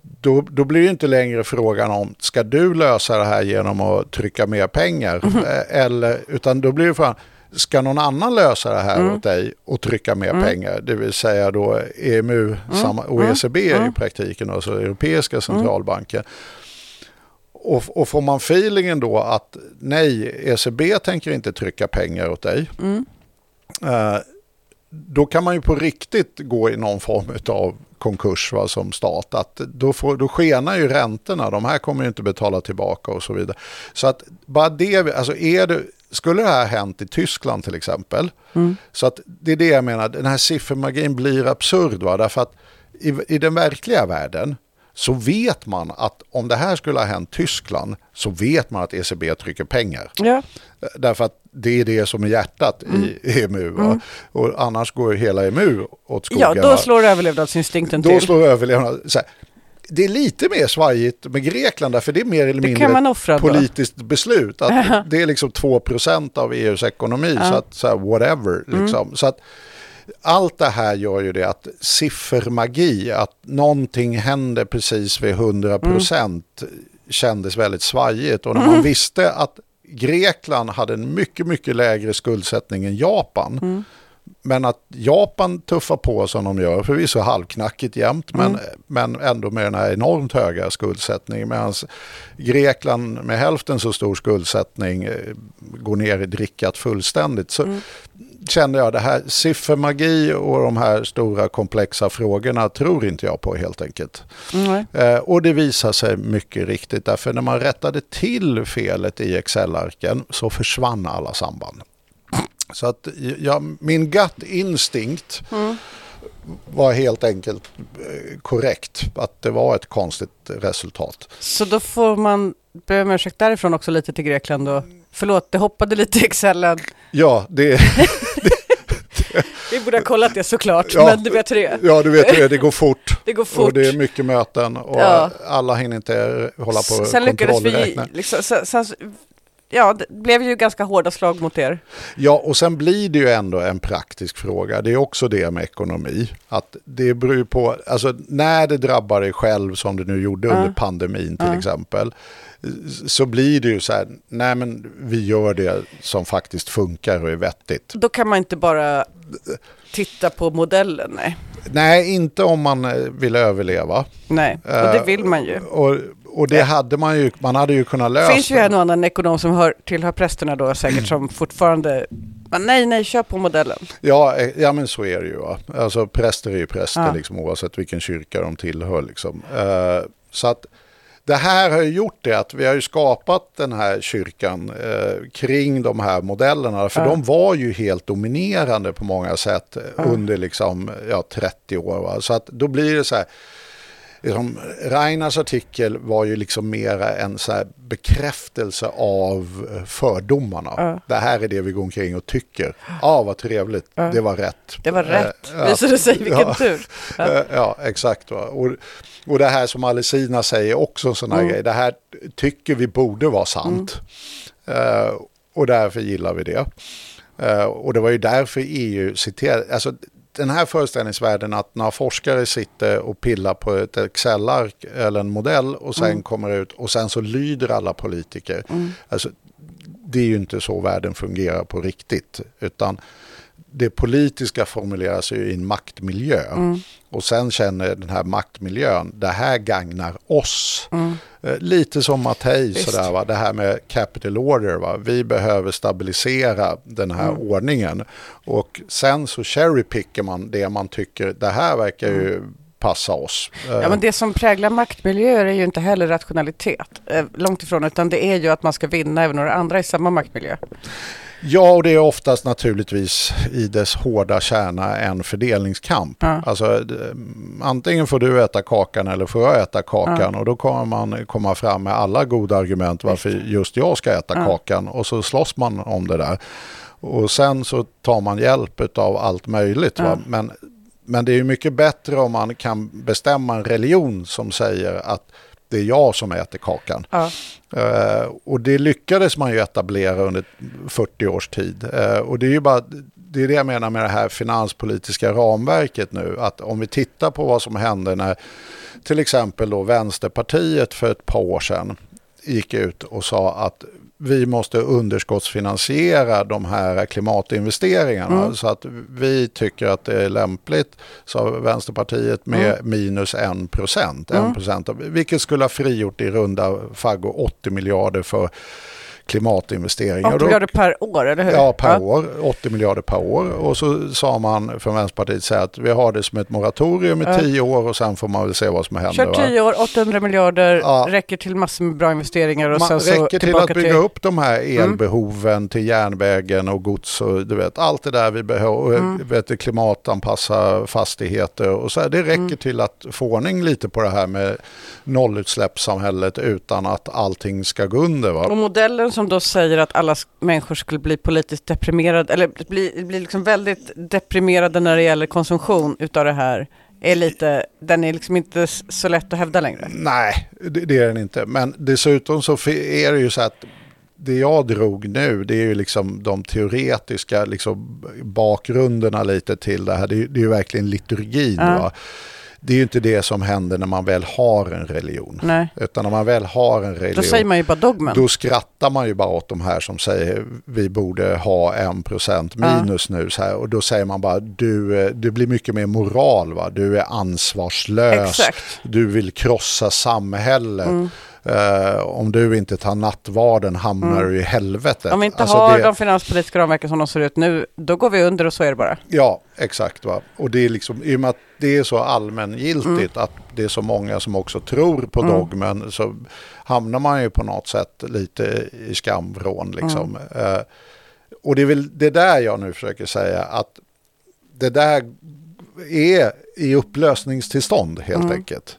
Då, då blir det inte längre frågan om ska du lösa det här genom att trycka mer pengar? Eh, Eller, utan då blir det frågan, ska någon annan lösa det här åt dig och trycka mer pengar? Det vill säga då EMU samma, och ECB i praktiken, alltså Europeiska centralbanken. Och, och får man feelingen då att nej, ECB tänker inte trycka pengar åt dig. Eh, då kan man ju på riktigt gå i någon form av konkurs va, som stat. Att då, får, då skenar ju räntorna, de här kommer ju inte betala tillbaka och så vidare. Så att bara det, alltså är det, skulle det här hänt i Tyskland till exempel, så att det är det jag menar, den här siffermagin blir absurd. Va? Därför att i, i den verkliga världen så vet man att om det här skulle ha hänt Tyskland så vet man att ECB trycker pengar. Ja. Därför att det är det som är hjärtat i EMU. Va? Och annars går hela EMU åt skogen. ja, då slår överlevnadsinstinkten då till. slår överlevnad. Så här, det är lite mer svajigt med Grekland därför det är mer eller mindre ett offra då. politiskt beslut. Att det är liksom 2% av EUs ekonomi. Så att så här, whatever. Mm. Liksom. Så att, allt det här gör ju det att siffermagi, att någonting händer precis vid 100% kändes väldigt svajigt. Och när man visste att Grekland hade en mycket, mycket lägre skuldsättning än Japan. Men att Japan tuffar på som de gör, förvisso halvknackigt jämt, men, men ändå med den här enormt höga skuldsättningen. Medan Grekland med hälften så stor skuldsättning eh, går ner i drickat fullständigt. Så kände jag det här siffermagi och de här stora komplexa frågorna tror inte jag på helt enkelt. Mm, Eh, och det visar sig mycket riktigt därför när man rättade till felet i Excel-arken så försvann alla samband. Så att ja, min gut instinct var helt enkelt eh, korrekt. Att det var ett konstigt resultat. Så då får man be om ursäkt därifrån också lite till Grekland och förlåt, det hoppade lite i Excelen. Ja, det, Vi borde ha kollat det såklart, Ja. men du vet hur det är. ja du vet hur det är, det går fort. Det går Och fort. det är mycket möten och Ja. alla hinner inte hålla på och kontrollräkna. liksom, sen, sen, ja, det blev ju ganska hårda slag mot er. Ja, och sen blir det ju ändå en praktisk fråga. Det är också det med ekonomi. Att det beror på, alltså när det drabbar dig själv som det nu gjorde under pandemin till exempel. Så blir det ju så här, nej men vi gör det som faktiskt funkar och är vettigt. Då kan man inte bara titta på modellen, nej. Nej, inte om man eh, vill överleva. Nej, och det vill man ju. Och, och det hade man ju, man hade ju kunnat lösa. Det finns ju en och annan ekonom som hör, tillhör prästerna då säkert som fortfarande, men nej, nej, kör på modellen. Ja, eh, ja men så är det ju. Va? Alltså präster är ju präster Ja. liksom, oavsett vilken kyrka de tillhör. Liksom. Eh, så att det här har ju gjort det att vi har ju skapat den här kyrkan eh, kring de här modellerna. För Ja. de var ju helt dominerande på många sätt eh, under liksom, ja, 30 år. Va? Så att då blir det så här. Liksom, Reinars artikel var ju liksom mera en så bekräftelse av eh, fördomarna. Ja. Det här är det vi går omkring och tycker. Ja, ah, vad trevligt. Det var rätt. Det var rätt, Eh, ja. visade sig, vilken Ja. tur. Ja, ja exakt. Och, och det här som Alessina säger också sån här grej. Det här tycker vi borde vara sant. Eh, och därför gillar vi det. Eh, och det var ju därför EU citerade, alltså den här föreställningsvärlden att när forskare sitter och pillar på ett Excel-ark eller en modell och sen kommer ut och sen så lyder alla politiker. Alltså, det är ju inte så världen fungerar på riktigt. Utan det politiska formuleras ju i en maktmiljö. Och sen känner den här maktmiljön, det här gagnar oss. Eh, Lite som Mattei, sådär, va? det här med capital order. Va? Vi behöver stabilisera den här ordningen. Och sen så cherrypickar man det man tycker, det här verkar ju passa oss. Eh, Ja, men det som präglar maktmiljöer är ju inte heller rationalitet, eh, långt ifrån, utan det är ju att man ska vinna även några andra i samma maktmiljö. Ja, och det är oftast naturligtvis i dess hårda kärna en fördelningskamp. Ja. Alltså, antingen får du äta kakan eller får jag äta kakan och då kommer man komma fram med alla goda argument varför just jag ska äta kakan och så slåss man om det där. Och sen så tar man hjälp av allt möjligt. Va? Men, men det är ju mycket bättre om man kan bestämma en religion som säger att det är jag som äter kakan. Ja. Eh, och det lyckades man ju etablera under 40 års tid. Eh, och det är ju bara, det är det jag menar med det här finanspolitiska ramverket nu. Att om vi tittar på vad som hände när till exempel då Vänsterpartiet för ett par år sedan gick ut och sa att vi måste underskottsfinansiera de här klimatinvesteringarna. Så att vi tycker att det är lämpligt, sa Vänsterpartiet, med minus 1 procent. En procent av- vilket skulle ha frigjort i runda faggo 80 miljarder för klimatinvesteringar. 8 Och då- miljarder per år, eller hur? Ja, per år. 80 miljarder per år. Och så sa man från Vänsterpartiet så här att vi har det som ett moratorium i Ja. 10 år och sen får man väl se vad som händer. Kör? 10 år, 800 miljarder, Ja. räcker till massor med bra investeringar och Man sen så räcker till att bygga till... Mm. upp de här elbehoven till järnvägen och gods och du vet allt det där vi behöver, Mm. vet, klimatanpassa fastigheter och så här. Det räcker Mm. till att få ordning lite på det här med nollutsläppssamhället utan att allting ska gå under. Va? Och modellen som då säger att alla människor skulle bli politiskt deprimerade, eller bli, bli liksom väldigt deprimerade när det gäller konsumtion utav det här, är lite, den är liksom inte så lätt att hävda längre. Nej, det, det är den inte. Men dessutom så är det ju så att det jag drog nu, det är ju liksom de teoretiska liksom bakgrunderna lite till det här. Det är, ju- det är ju verkligen liturgin. Ja. Va? Det är ju inte det som händer när man väl har en religion. Nej. Utan när man väl har en religion. Då säger man ju bara dogmen. Då skrattar man ju bara åt de här som säger vi borde ha en procent minus nu. Så här. Och då säger man bara du, eh, det blir mycket mer moral. Va? Du är ansvarslös. Exakt. Du vill krossa samhället. Eh, om du inte tar nattvarden hamnar du i helvetet. Mm. Om vi inte Alltså har det- de finanspolitiska ramverken som de ser ut nu, då går vi under och så är det bara. Ja, exakt. Va? Och det är liksom, i och med att det är så allmängiltigt Mm. att det är så många som också tror på dogmen så hamnar man ju på något sätt lite i skamvrån. Liksom. Mm. Eh, och det är väl det där jag nu försöker säga att det där är i upplösningstillstånd helt Mm. enkelt.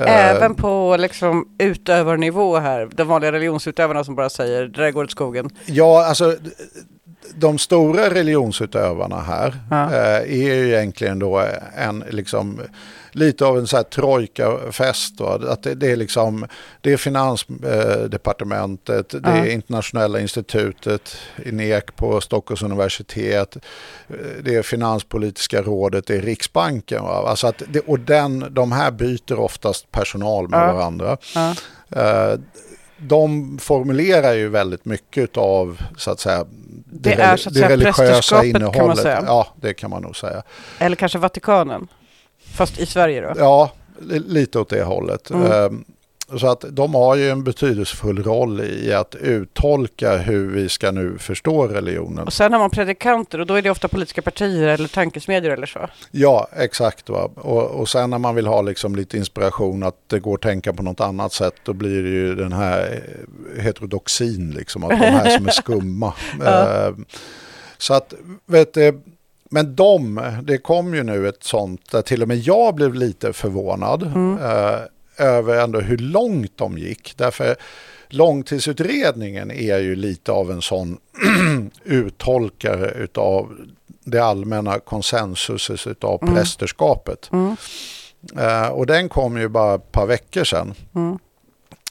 Eh, Även på liksom utövarnivå här, de vanliga religionsutövarna som bara säger det där går åt skogen. Ja, alltså de stora religionsutövarna här Ja. eh, är ju egentligen då en liksom lite av en så här trojkafest. Va? Att det, det är liksom det är finansdepartementet, det är internationella institutet, INEK på Stockholms universitet, det är finanspolitiska rådet, det är Riksbanken. Va? Alltså att det, och den, de här byter oftast personal med Ja. varandra. Ja. Eh, de formulerar ju väldigt mycket av så att säga Det reli- är så att säga prästerskapet, kan man säga. Ja, det kan man nog säga. Eller kanske Vatikanen. Fast i Sverige då. Ja, li- lite åt det hållet. Mm. Ehm, Så att de har ju en betydelsefull roll i att uttolka hur vi ska nu förstå religionen. Och sen har man predikanter och då är det ofta politiska partier eller tankesmedjor eller så. Ja, exakt. Va? Och, och sen när man vill ha liksom lite inspiration att det går att tänka på något annat sätt då blir det ju den här eh, heterodoxin, liksom, att de här som är skumma. Ja. Eh, Så att, vet du, men de, det kom ju nu ett sånt där till och med jag blev lite förvånad eh, över ändå hur långt de gick. Därför långtidsutredningen är ju lite av en sån uttolkare utav det allmänna konsensuset utav prästerskapet. Mm. Eh, och den kom ju bara ett par veckor sedan. Mm.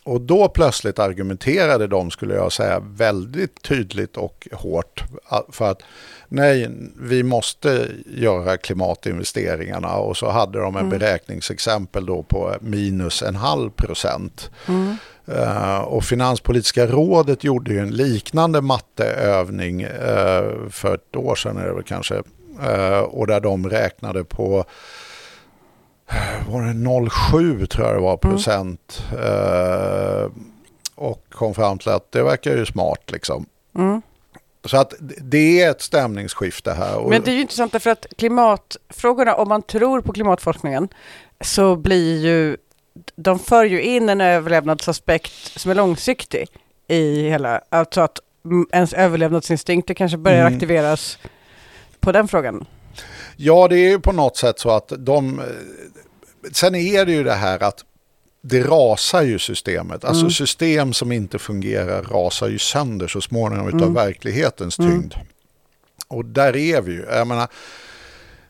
Och då plötsligt argumenterade de, skulle jag säga, väldigt tydligt och hårt för att nej, vi måste göra klimatinvesteringarna och så hade de en beräkningsexempel då på minus en halv procent. Mm. Eh, och Finanspolitiska rådet gjorde ju en liknande matteövning eh, för ett år sedan väl kanske. Eh, och där de räknade på var det 0,7 tror jag det var procent. Eh, och kom fram till att det verkar ju smart liksom. Mm. Så att det är ett stämningsskifte här. Men det är ju intressant därför att klimatfrågorna, om man tror på klimatforskningen, så blir ju, de för ju in en överlevnadsaspekt som är långsiktig i hela, alltså att mm, ens överlevnadsinstinkter kanske börjar Mm. aktiveras på den frågan. Ja, det är ju på något sätt så att de... Sen är det ju det här att det rasar ju systemet. Alltså Mm. system som inte fungerar rasar ju sönder så småningom utav Mm. verklighetens Mm. tyngd. Och där är vi ju. Jag menar,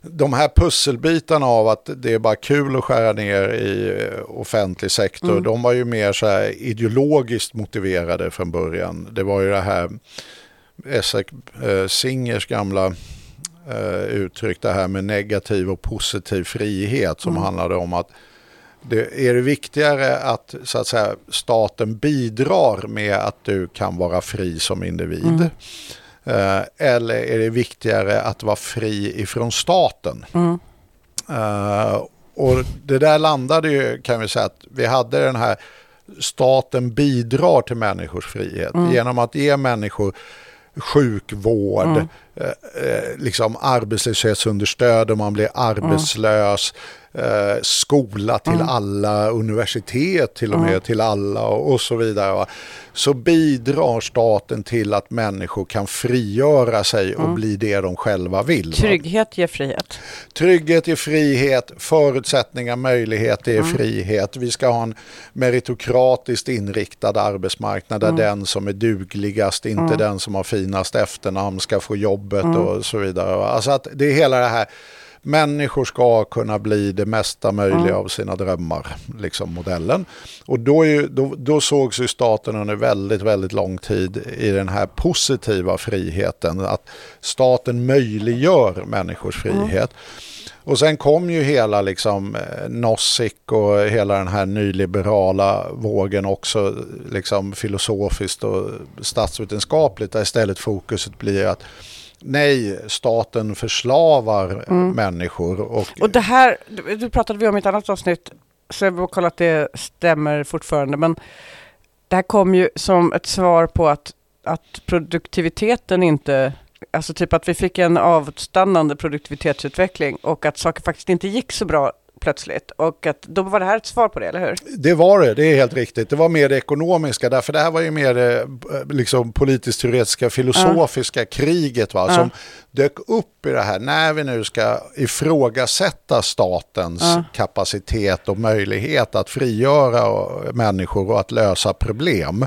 de här pusselbitarna av att det är bara kul att skära ner i eh, offentlig sektor, Mm. de var ju mer så här ideologiskt motiverade från början. Det var ju det här Essek eh, Singers gamla eh, uttryck, det här med negativ och positiv frihet som Mm. handlade om att det är det viktigare att, så att säga, staten bidrar med att du kan vara fri som individ? Mm. Eh, eller är det viktigare att vara fri ifrån staten? Mm. Eh, och det där landade ju, kan vi säga, att vi hade den här staten bidrar till människors frihet Mm. genom att ge människor sjukvård, Mm. Eh, eh, liksom arbetslöshetsunderstöd om man blir arbetslös, eh, skola till Mm. alla, universitet till och med Mm. till alla och, och så vidare. Va? Så bidrar staten till att människor kan frigöra sig och bli det de själva vill. va? Trygghet ger frihet. Trygghet är frihet, förutsättningar, möjlighet är frihet. Vi ska ha en meritokratiskt inriktad arbetsmarknad där den som är dugligast, inte den som har finast efternamn ska få jobbet och så vidare. Alltså att det är hela det här, människor ska kunna bli det mesta möjliga Mm. av sina drömmar, liksom modellen. Och då, ju, då, då sågs ju staten under väldigt, väldigt lång tid i den här positiva friheten, att staten möjliggör människors frihet. Och sen kom ju hela liksom eh, Nozick och hela den här nyliberala vågen också liksom filosofiskt och statsvetenskapligt där istället fokuset blir att nej, staten förslavar Mm. människor och, Och det här, det pratade vi om i ett annat avsnitt, så jag vill kolla att det stämmer fortfarande, men det här kom ju som ett svar på att, att produktiviteten inte, alltså typ att vi fick en avstannande produktivitetsutveckling och att saker faktiskt inte gick så bra plötsligt. Och att då var det här ett svar på det, eller hur? Det var det, det är helt riktigt. Det var mer det ekonomiska, därför det här var ju mer det eh, liksom, politiskt teoretiska filosofiska kriget va, som dök upp i det här när vi nu ska ifrågasätta statens kapacitet och möjlighet att frigöra eh, människor och att lösa problem.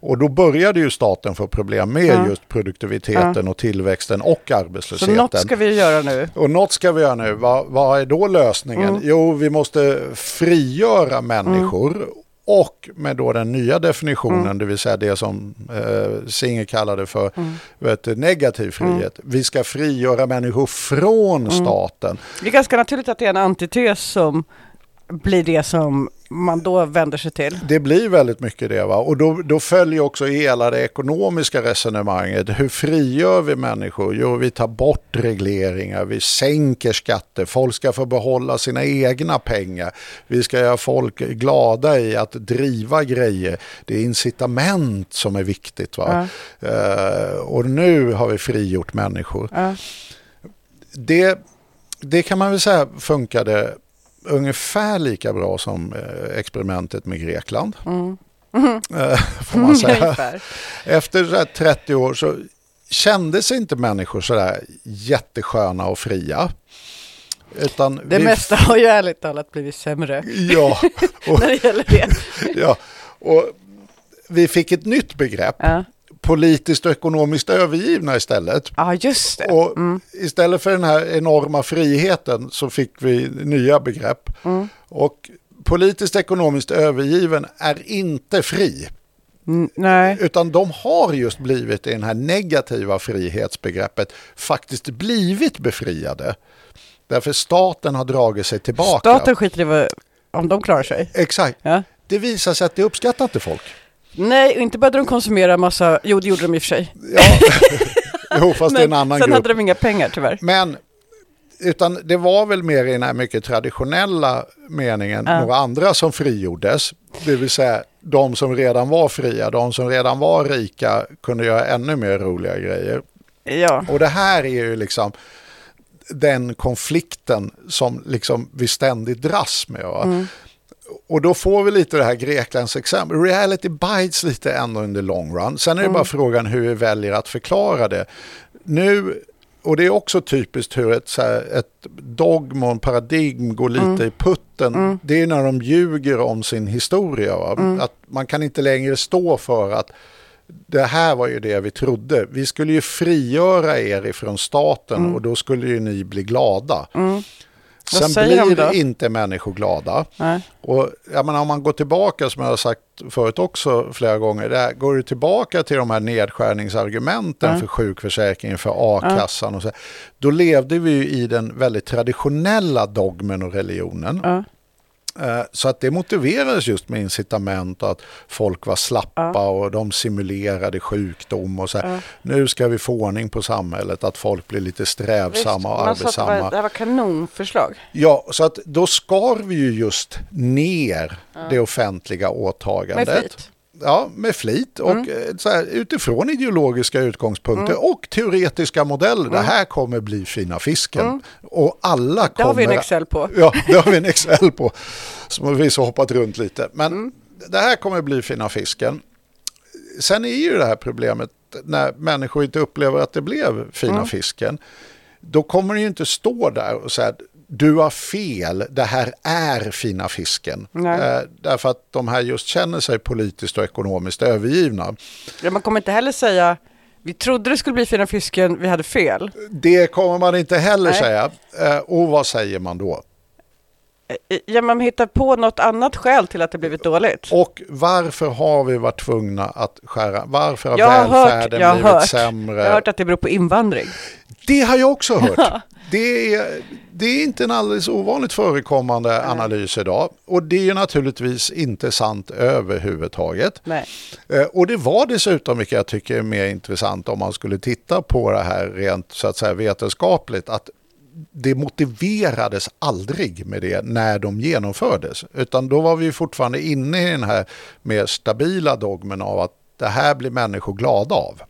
Och då började ju staten få problem med just produktiviteten och tillväxten och Så arbetslösheten. något ska vi göra nu. Och något ska vi göra nu. Vad, vad är då lösningen? Mm. Jo, vi måste frigöra människor. Och med då den nya definitionen, Mm. det vill säga det som eh, Singer kallade för vet, du, negativ Mm. frihet. Vi ska frigöra människor från staten. Det är ganska naturligt att det är en antites som blir det som man då vänder sig till. Det blir väldigt mycket det. Va? Och då, då följer också hela det ekonomiska resonemanget. Hur frigör vi människor? Jo, vi tar bort regleringar, vi sänker skatter, folk ska få behålla sina egna pengar. Vi ska göra folk glada i att driva grejer. Det är incitament som är viktigt. Va? Eh, och nu har vi frigjort människor. Ja. Det, det kan man väl säga funkade ungefär lika bra som eh, experimentet med Grekland. Eh, får man säga. Efter så här 30 år så kände sig inte människor sådär jättesköna och fria. Utan Det vi- mesta har ju ärligt talat blivit sämre Ja, och, när det gäller det. ja, och vi fick ett nytt begrepp. Ja, Politiskt och ekonomiskt övergivna istället. ja just det. Och istället för den här enorma friheten så fick vi nya begrepp. Och politiskt ekonomiskt övergiven är inte fri. Mm, nej. Utan de har just blivit i det här negativa frihetsbegreppet faktiskt blivit befriade. Därför staten har dragit sig tillbaka. Staten skiter i om de klarar sig. Exakt. Ja. Det visar sig att det uppskattar inte folk. Nej, inte började de konsumera massa, jo det gjorde de i och för sig. Ja. jo, fast det är en Men annan sen grupp. hade de inga pengar tyvärr. Men utan det var väl mer i den här mycket traditionella meningen Ja. några andra som frigjordes. Det vill säga de som redan var fria, de som redan var rika kunde göra ännu mer roliga grejer. Ja. Och det här är ju liksom den konflikten som liksom vi ständigt dras med. Va? Och då får vi lite det här Greklands exempel. Reality bites lite ändå the long run. Sen är det bara frågan hur vi väljer att förklara det. Nu, och det är också typiskt hur ett, så här, ett dogm och en paradigm går lite i putten. Det är när de ljuger om sin historia. Va? Att man kan inte längre stå för att det här var ju det vi trodde. Vi skulle ju frigöra er ifrån staten och då skulle ju ni bli glada. Sen blir då? inte människor glada. Nej. Och jag menar, om man går tillbaka, som jag har sagt förut också flera gånger, där, går du tillbaka till de här nedskärningsargumenten för sjukförsäkringen, för a-kassan och så, då levde vi ju i den väldigt traditionella dogmen och religionen. Ja. Eh, Så att det motiverades just med incitament och att folk var slappa och de simulerade sjukdom och så här. Nu ska vi få ordning på samhället, att folk blir lite strävsamma och man sa att det, var, arbetsamma. det var kanonförslag. Ja, så att då skar vi ju just ner det offentliga åtagandet. Med flit. Ja, med flit och Mm. eh, så här, utifrån ideologiska utgångspunkter och teoretiska modeller. Det här kommer bli fina fisken. Och alla Mm. Det kommer... har vi en Excel på. Ja, det har vi en Excel på. Som har vissa hoppat runt lite. Men Mm. det här kommer bli fina fisken. Sen är ju det här problemet när människor inte upplever att det blev fina Mm. fisken. Då kommer det ju inte stå där och säga du har fel, det här är fina fisken. Eh, därför att de här just känner sig politiskt och ekonomiskt övergivna. Ja, man kommer inte heller säga, vi trodde det skulle bli fina fisken, vi hade fel. Det kommer man inte heller Nej. säga. Eh, och vad säger man då? Eh, Ja, man hittar på något annat skäl till att det blivit dåligt. Och varför har vi varit tvungna att skära? Varför har Jag har hört, välfärden jag har blivit hört, sämre? jag har hört att det beror på invandring. Det har jag också hört. Det är, det är inte en alldeles ovanligt förekommande analys idag. Och det är ju naturligtvis inte sant överhuvudtaget. Nej. Eh, Och det var dessutom, vilket jag tycker är mer intressant om man skulle titta på det här rent så att säga vetenskapligt, att det motiverades aldrig med det när de genomfördes. Utan då var vi fortfarande inne i den här mer stabila dogmen av att det här blir människor glada av.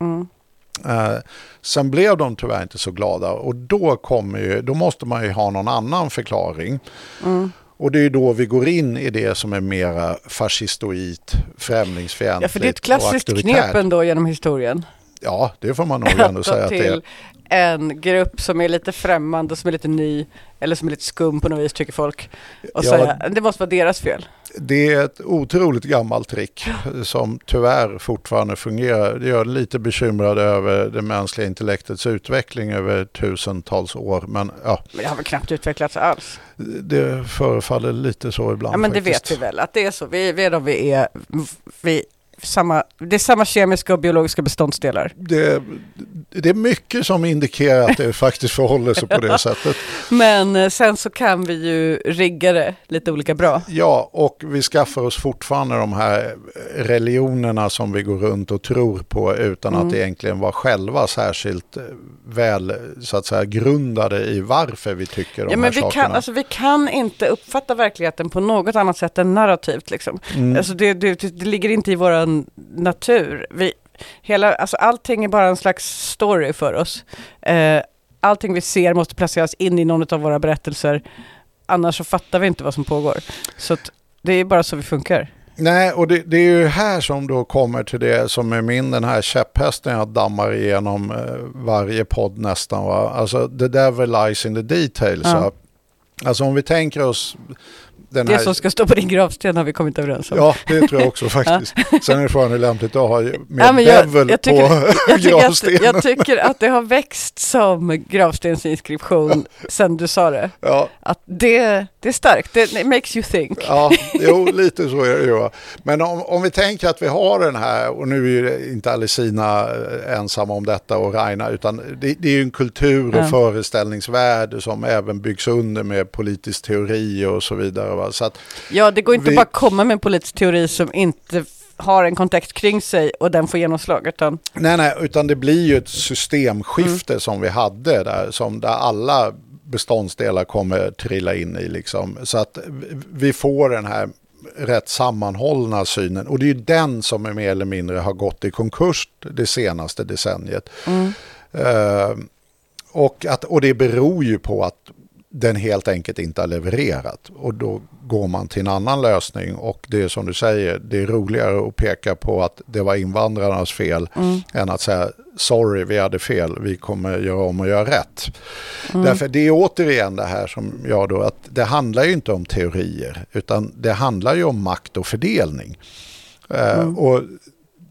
Eh, sen blev de tyvärr inte så glada och då, kommer ju, då måste man ju ha någon annan förklaring. Mm. Och det är ju då vi går in i det som är mera fascistoid, främlingsfientligt Ja, för det är ett och klassiskt knep ändå genom historien. Ja, det får man nog ändå säga att det är. en grupp som är lite främmande, som är lite ny eller som är lite skum på något vis tycker folk. Och Ja. säga det måste vara deras fel. Det är ett otroligt gammalt trick som tyvärr fortfarande fungerar. Det gör det lite bekymrad över det mänskliga intellektets utveckling över tusentals år. Men ja, Men det har väl knappt utvecklats alls. det förefaller lite så ibland. Ja men det faktiskt. vet vi väl att det är så. Vi, vi är de vi är. Vi, samma, det är samma kemiska och biologiska beståndsdelar. Det, det är mycket som indikerar att det faktiskt förhåller sig på det sättet. Men eh, sen så kan vi ju rigga det lite olika bra. Ja, och vi skaffar oss fortfarande de här religionerna som vi går runt och tror på utan Mm. att egentligen vara själva särskilt eh, väl så att säga grundade i varför vi tycker de Ja, men här vi, sakerna. kan, alltså, vi kan inte uppfatta verkligheten på något annat sätt än narrativt. Liksom. Mm. Alltså, det, det, det ligger inte i vår natur. Vi, hela, alltså, allting är bara en slags story för oss. Eh, allting vi ser måste placeras in i någon av våra berättelser. Annars så fattar vi inte vad som pågår. Så det är bara så vi funkar. Nej, och det, det är ju här som då kommer till det som är min den här käpphästen jag dammar igenom eh, varje podd nästan. Va? Alltså the devil lies in the details. Ja. Alltså om vi tänker oss den Det här... som ska stå på din gravsten har vi kommit överens om. Ja, det tror jag också faktiskt. Sen är det frågan hur lämpligt att ha med Ja, men jag- jag på Jag tycker, att, gravstenen. jag tycker att det har växt som gravstensinskription sen du sa det. Ja, Att det, det är starkt, det makes you think. ja, jo, lite så är det ju. Men om, om vi tänker att vi har den här, och nu är ju inte Alicina eh, ensam om detta och Raina, utan det, det är ju en kultur och Ja. föreställningsvärld som även byggs under med politisk teori och så vidare. Va? Så att, Ja, det går inte Vi- bara komma med en politisk teori som inte har en kontext kring sig och den får genomslag, utan nej, nej, utan det blir ju ett systemskifte som vi hade där, som där alla beståndsdelar kommer trilla in i. Liksom. Så att vi- får den här rätt sammanhållna synen. Och det är ju den som är mer eller mindre har gått i konkurs det senaste decenniet. Eh, och, att, och det beror ju på att den helt enkelt inte har levererat. Och då går man till en annan lösning. Och det är som du säger, det är roligare att peka på att det var invandrarnas fel än att säga sorry, vi hade fel, vi kommer göra om och göra rätt. Därför det är återigen det här som jag då, att det handlar ju inte om teorier, utan det handlar ju om makt och fördelning. Eh, och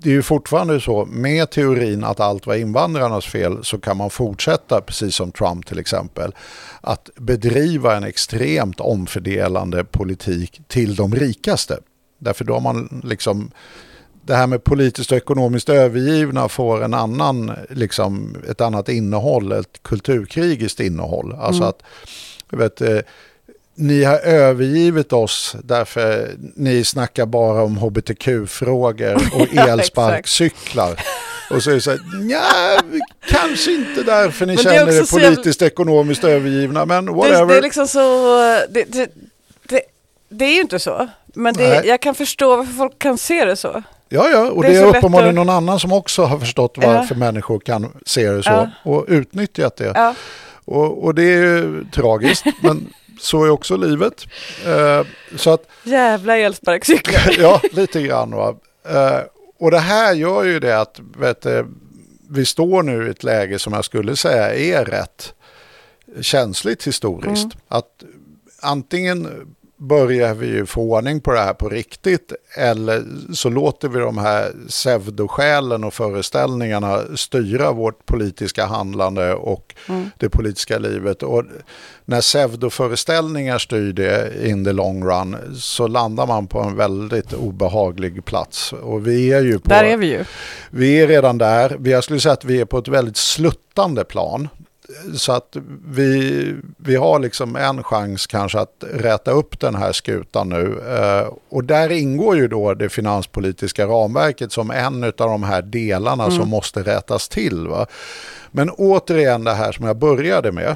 det är ju fortfarande så med teorin att allt var invandrarnas fel så kan man fortsätta, precis som Trump till exempel, att bedriva en extremt omfördelande politik till de rikaste. Därför då har man liksom det här med politiskt och ekonomiskt övergivna får en annan, liksom, ett annat innehåll, ett kulturkrigiskt innehåll. Alltså att, jag vet, eh, ni har övergivit oss därför ni snackar bara om hbtq-frågor och Ja, elsparkcyklar. Och så är det så här, nja, kanske inte därför ni det känner er så jävla- politiskt ekonomiskt övergivna, men det, whatever. det är liksom så, det, det, det, det är ju inte så. Men det, jag kan förstå varför folk kan se det så. Ja, ja, och Det det är är, uppenbarligen att- någon annan som också har förstått Ja. varför människor kan se det så Ja. och utnyttjat det. Ja. Och, och det är ju tragiskt, men så är också livet. Eh, så att, Jävla elsparkcyklar. ja, lite grann. Va? Eh, och det här gör ju det att du, vi står nu i ett läge som jag skulle säga är rätt känsligt historiskt. Att antingen börjar vi ju få ordning på det här på riktigt eller så låter vi de här pseudoskälen och föreställningarna styra vårt politiska handlande och det politiska livet. Och när pseudoföreställningar styr det in the long run så landar man på en väldigt obehaglig plats. Och vi är ju på... Där är vi ju. Vi är redan där. Jag skulle säga att vi är på ett väldigt sluttande plan. Så att vi, vi har liksom en chans kanske att räta upp den här skutan nu. Eh, Och där ingår ju då det finanspolitiska ramverket som en av de här delarna som måste rätas till. Va? Men återigen det här som jag började med.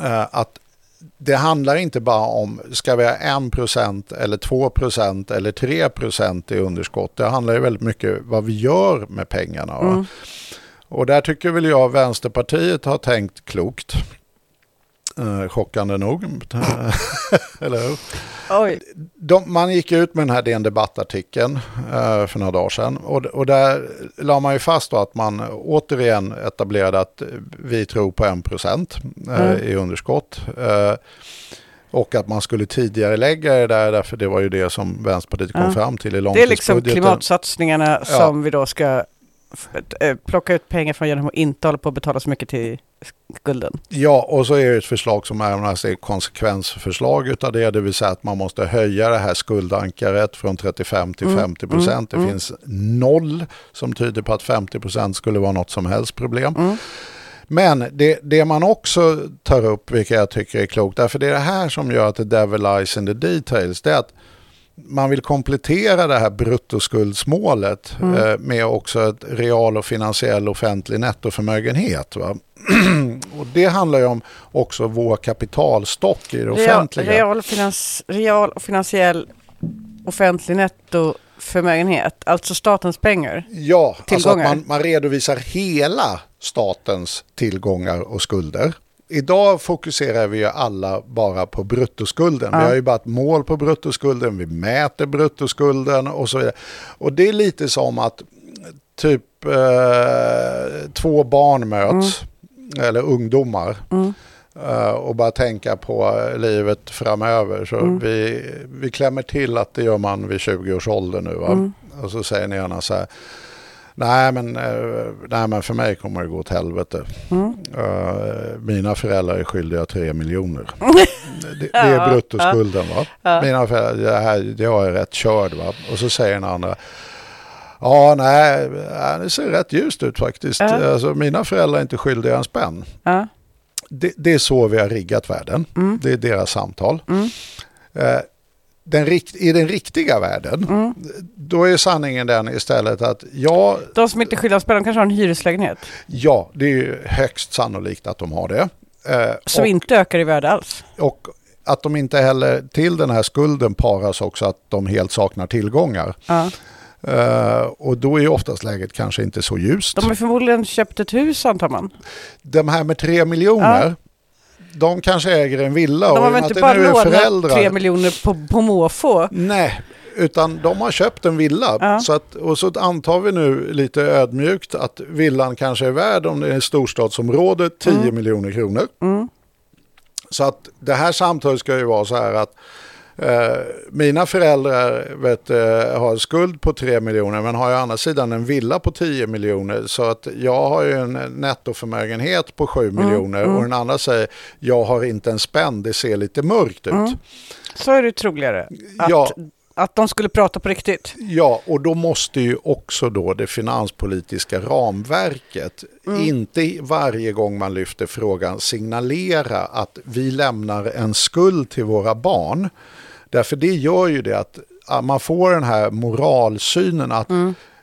eh, Att det handlar inte bara om, ska vi ha 1% eller 2% eller 3% i underskott. Det handlar ju väldigt mycket vad vi gör med pengarna. Va? Och där tycker väl jag Vänsterpartiet har tänkt klokt. Eh, chockande nog. Eller hur? De, man gick ut med den här DN Debatt-artikeln eh, för några dagar sedan. Och, och där la man ju fast då att man återigen etablerade att vi tror på 1% eh, Mm. i underskott. Eh, och att man skulle tidigare lägga det där, därför det var ju det som Vänsterpartiet kom Ja. fram till i Det är liksom långtidsbudgeten. klimatsatsningarna som vi då ska plocka ut pengar från genom att inte hålla på att betala så mycket till skulden. Ja, och så är det ett förslag som är alltså konsekvensförslag utav det, det vill säga att man måste höja det här skuldankaret från 35 till Mm, 50 procent. mm, det finns noll som tyder på att 50 procent skulle vara något som helst problem. Mm. Men det, det man också tar upp, vilket jag tycker är klokt, därför det är det här som gör att the devil lies in the details, det är att man vill komplettera det här bruttoskuldsmålet Mm. eh, med också ett real och finansiell offentlig nettoförmögenhet. Va? och det handlar ju om också vår kapitalstock i det offentliga. real, finans, real och finansiell offentlig nettoförmögenhet, alltså statens pengar. Ja, alltså att Tillgångar. man, man redovisar hela statens tillgångar och skulder. Idag fokuserar vi ju alla bara på bruttoskulden. Ja. Vi har ju bara ett mål på bruttoskulden, vi mäter bruttoskulden och så vidare. Och det är lite som att typ eh, två barn möts, eller ungdomar, Mm. eh, och bara tänka på livet framöver. Så Mm. vi, vi klämmer till att det gör man vid 20 års ålder nu. Mm. Och så säger ni gärna så här. Nej men, eh, nej men för mig kommer det gå åt helvete. Mm. Eh, mina föräldrar är skyldiga tre miljoner. det, det är bruttoskulden va. Mina föräldrar, det här, jag är rätt körd va. Och så säger den andra. Ja nej, nej, det ser rätt ljust ut faktiskt. Ja. Alltså, mina föräldrar är inte skyldiga en spänn. Ja. Det, det är så vi har riggat världen. Mm. Det är deras samtal. Mm. Eh, den rikt, I den riktiga världen, Mm. då är sanningen den istället att ja, De som inte att spela, de kanske har en hyreslägenhet ja, det är högst sannolikt att de har det. Eh, som inte ökar i värde alls. och att de inte heller till den här skulden paras också att de helt saknar tillgångar. Ja. Eh, och då är oftast läget kanske inte så ljust. De har förmodligen köpt ett hus antar man. De här med tre miljoner, de kanske äger en villa. De har väl inte bara lånat föräldrar- tre miljoner på, på måfå? Nej, utan de har köpt en villa. Ja. Så att, och så antar vi nu lite ödmjukt att villan kanske är värd, om det är storstadsområde, 10 miljoner kronor. Mm. Så att det här samtalet ska ju vara så här att mina föräldrar vet, eh, har en skuld på 3 miljoner men har ju å andra sidan en villa på 10 miljoner. Så att jag har ju en nettoförmögenhet på 7 miljoner och den andra säger jag har inte en spänn, det ser lite mörkt ut. Mm. Så är det troligare. Att, Ja. att de skulle prata på riktigt. Ja, och då måste ju också då det finanspolitiska ramverket inte varje gång man lyfter frågan signalera att vi lämnar en skuld till våra barn. Därför det gör ju det att man får den här moralsynen att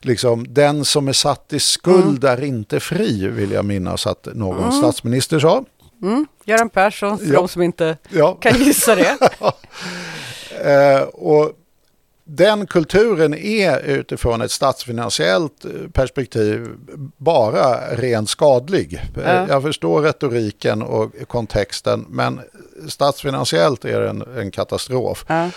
liksom, den som är satt i skuld är inte fri, vill jag minnas att någon statsminister sa. Mm. Göran Persson, för Ja. de som inte Ja. kan gissa det. Eh, och den kulturen är utifrån ett statsfinansiellt eh, perspektiv bara rent skadlig. Ja. Jag förstår retoriken och kontexten men statsfinansiellt är det en, en katastrof. Ja.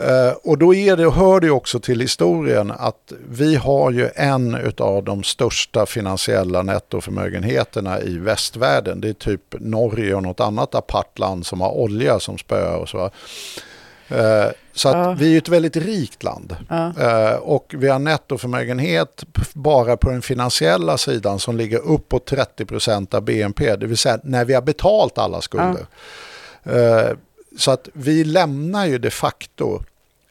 Eh, och då är det, hör det också till historien att vi har ju en av de största finansiella nettoförmögenheterna i västvärlden. Det är typ Norge och något annat apart land som har olja som spöar och så. Eh, Så att Ja. vi är ett väldigt rikt land. Ja. Eh, Och vi har nettoförmögenhet bara på den finansiella sidan som ligger uppåt 30% av BNP. Det vill säga när vi har betalt alla skulder. Eh, Så att vi lämnar ju de facto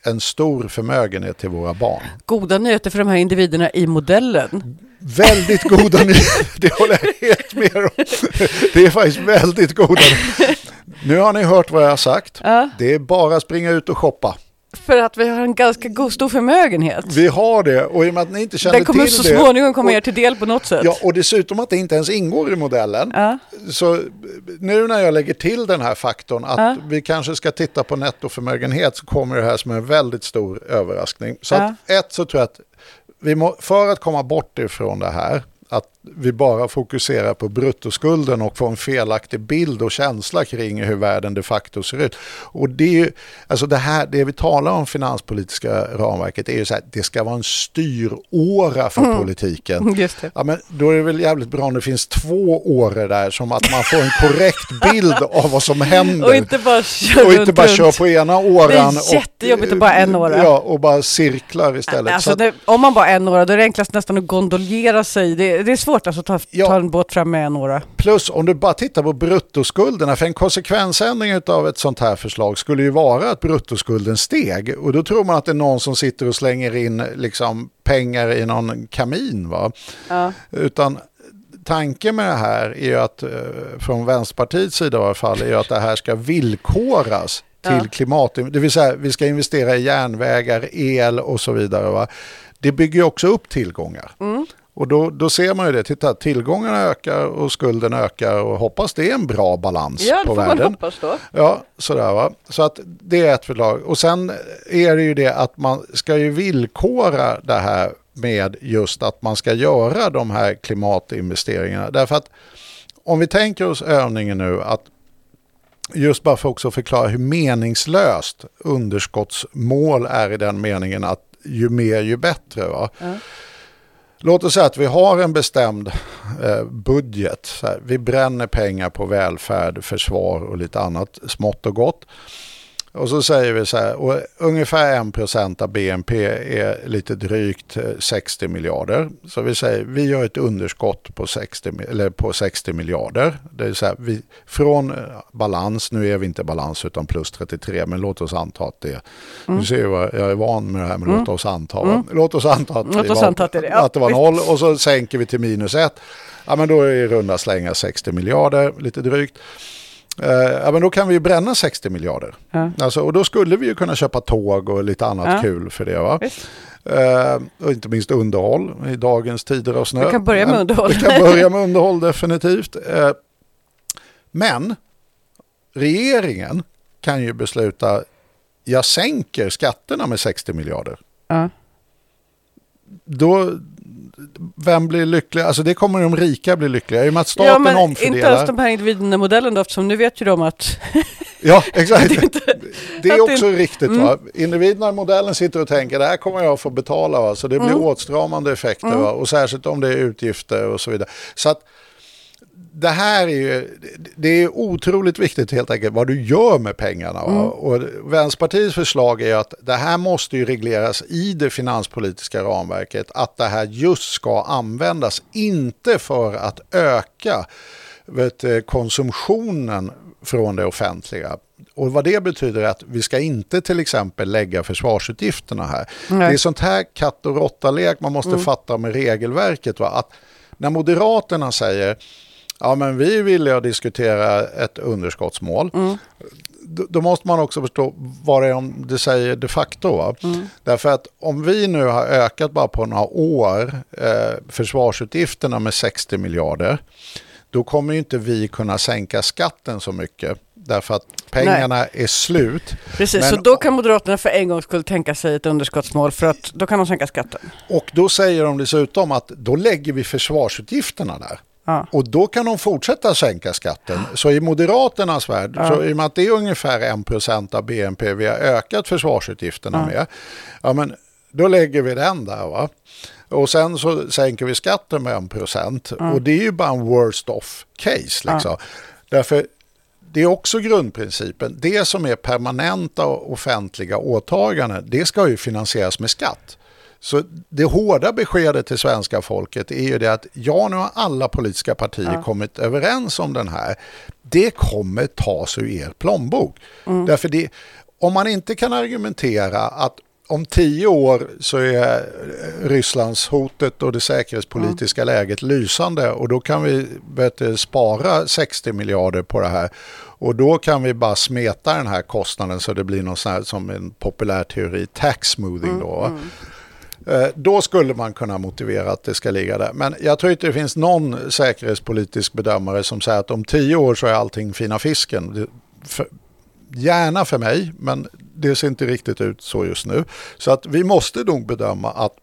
en stor förmögenhet till våra barn. Goda nyheter för de här individerna i modellen. Väldigt goda nyheter, det håller jag helt med om. Det är faktiskt väldigt goda Nu har ni hört vad jag har sagt. Ja. Det är bara att springa ut och shoppa. För att vi har en ganska god, stor förmögenhet. Vi har det och i och med att ni inte känner Den kommer till så det. småningom komma er till del på något sätt. Ja, och dessutom att det inte ens ingår i modellen. Ja. Så nu när jag lägger till den här faktorn att Ja. vi kanske ska titta på nettoförmögenhet så kommer det här som en väldigt stor överraskning. Så Ja. att ett så tror jag att vi må, för att komma bort ifrån det här att vi bara fokuserar på bruttoskulden och får en felaktig bild och känsla kring hur världen de facto ser ut. Och det, är ju, alltså det, här, det vi talar om finanspolitiska ramverket är ju så här, det ska vara en styråra för Mm. politiken. Ja, men då är det väl jävligt bra om det finns två åror där som att man får en korrekt bild av vad som händer. Och inte bara köra och inte bara köra på ena åran. Det är jättejobbigt att bara en åra. Ja, och bara cirklar istället. Alltså Så att- det, om man bara en åra, då är det enklast nästan att gondolera sig. Det, det är svårt alltså att ta, Ja. ta en båt fram med en åra. Plus om du bara tittar på bruttoskulderna, för en konsekvensändring av ett sånt här förslag skulle ju vara att bruttoskulden steg. Och då tror man att det är någon som sitter och slänger in liksom pengar i någon kamin. Va? Ja. Utan tanken med det här är ju att, eh, från Vänsterpartiets sida i alla fall, är ju att det här ska villkoras till Ja. klimat, det vill säga vi ska investera i järnvägar, el och så vidare. Va? Det bygger ju också upp tillgångar. Mm. Och då, då ser man ju det, titta tillgångarna ökar och skulden ökar och hoppas det är en bra balans Ja, det på får man världen. hoppas då. Ja, sådär va. Så att det är ett förslag. Och sen är det ju det att man ska ju villkora det här med just att man ska göra de här klimatinvesteringarna. Därför att om vi tänker oss övningen nu att just bara för också förklara hur meningslöst underskottsmål är i den meningen att ju mer ju bättre. Va? Ja. Låt oss säga att vi har en bestämd eh, budget. Vi bränner pengar på välfärd, försvar och lite annat smått och gott. Och så säger vi så här, och ungefär 1% av BNP är lite drygt eh, 60 miljarder. Så vi säger, vi gör ett underskott på 60, mi- eller på 60 miljarder. Det är så här, vi, från eh, balans, nu är vi inte balans utan plus 33, men låt oss anta att det Mm. Du ser ju vad jag är van med det här, men låt oss anta. va? Låt oss anta att, Låt oss var, anta att det är. Ja, att det var noll och så sänker vi till minus ett. Ja, men då är det i runda slängar 60 miljarder, lite drygt. Eh, ja, men då kan vi ju bränna 60 miljarder. Ja. Alltså, och då skulle vi ju kunna köpa tåg och lite annat Ja. kul för det. Va? Visst. Eh, och inte minst underhåll i dagens tider av snö. Vi kan börja med underhåll. Vi kan börja med underhåll definitivt. Eh, men regeringen kan ju besluta, jag sänker skatterna med 60 miljarder. Ja. Då, vem blir lycklig? Alltså det kommer de rika bli lyckliga. I och med att staten ja, men omfördelar. inte ens de här individerna modellen då, eftersom nu vet ju de att Ja, exakt. Det är inte- det är att det- också riktigt. Va? Individerna i modellen sitter och tänker det här kommer jag få betala. Va? Så det blir åtstramande effekter. Va? Och särskilt om det är utgifter och så vidare. Så att det här är ju, det är otroligt viktigt helt enkelt vad du gör med pengarna. Va? Och Vänsterpartiets förslag är att det här måste ju regleras i det finanspolitiska ramverket. Att det här just ska användas, inte för att öka vet, du, konsumtionen från det offentliga. Och vad det betyder är att vi ska inte till exempel lägga försvarsutgifterna här. Nej. Det är sånt här katt och råtta-lek man måste fatta med regelverket. Va? Att när Moderaterna säger ja men vi villiga att diskutera ett underskottsmål. Då, då måste man också förstå vad det är om det säger de facto. Va? Därför att om vi nu har ökat bara på några år eh, försvarsutgifterna med 60 miljarder då kommer inte vi kunna sänka skatten så mycket. Därför att pengarna är slut. Precis, Men- så då kan Moderaterna för en gång skulle tänka sig ett underskottsmål för att då kan de sänka skatten. Och då säger de dessutom att då lägger vi försvarsutgifterna där. Ja. Och då kan de fortsätta sänka skatten. Så i Moderaternas värld, så i och med att det är ungefär 1% av BNP vi har ökat försvarsutgifterna med, ja men då lägger vi den där va. Och sen så sänker vi skatten med 1% och det är ju bara en worst off case liksom. Därför det är också grundprincipen. Det som är permanenta och offentliga åtaganden, det ska ju finansieras med skatt. Så det hårda beskedet till svenska folket är ju det att ja, nu har alla politiska partier kommit överens om den här. Det kommer tas ur er plånbok. Därför det, om man inte kan argumentera att om tio år så är Rysslands hotet och det säkerhetspolitiska läget lysande och då kan vi du, spara 60 miljarder på det här och då kan vi bara smeta den här kostnaden så det blir någon sån här som en populär teori, tax smoothing då. va? Eh, då skulle man kunna motivera att det ska ligga där. Men jag tror inte det finns någon säkerhetspolitisk bedömare som säger att om tio år så är allting fina fisken. För, gärna för mig, men det ser inte riktigt ut så just nu. Så att vi måste nog bedöma att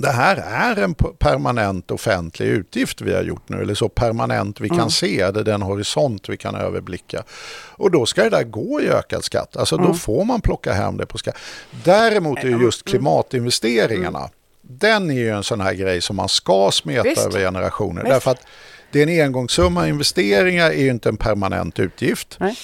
det här är en permanent offentlig utgift vi har gjort nu, eller så permanent vi kan se, det är den horisont vi kan överblicka. Och då ska det där gå i ökad skatt, alltså då får man plocka hem det på skatt. Däremot är ju just klimatinvesteringarna, den är ju en sån här grej som man ska smeta Visst. över generationer. Visst. Därför att det är en engångssumma, investeringar är ju inte en permanent utgift. Nej.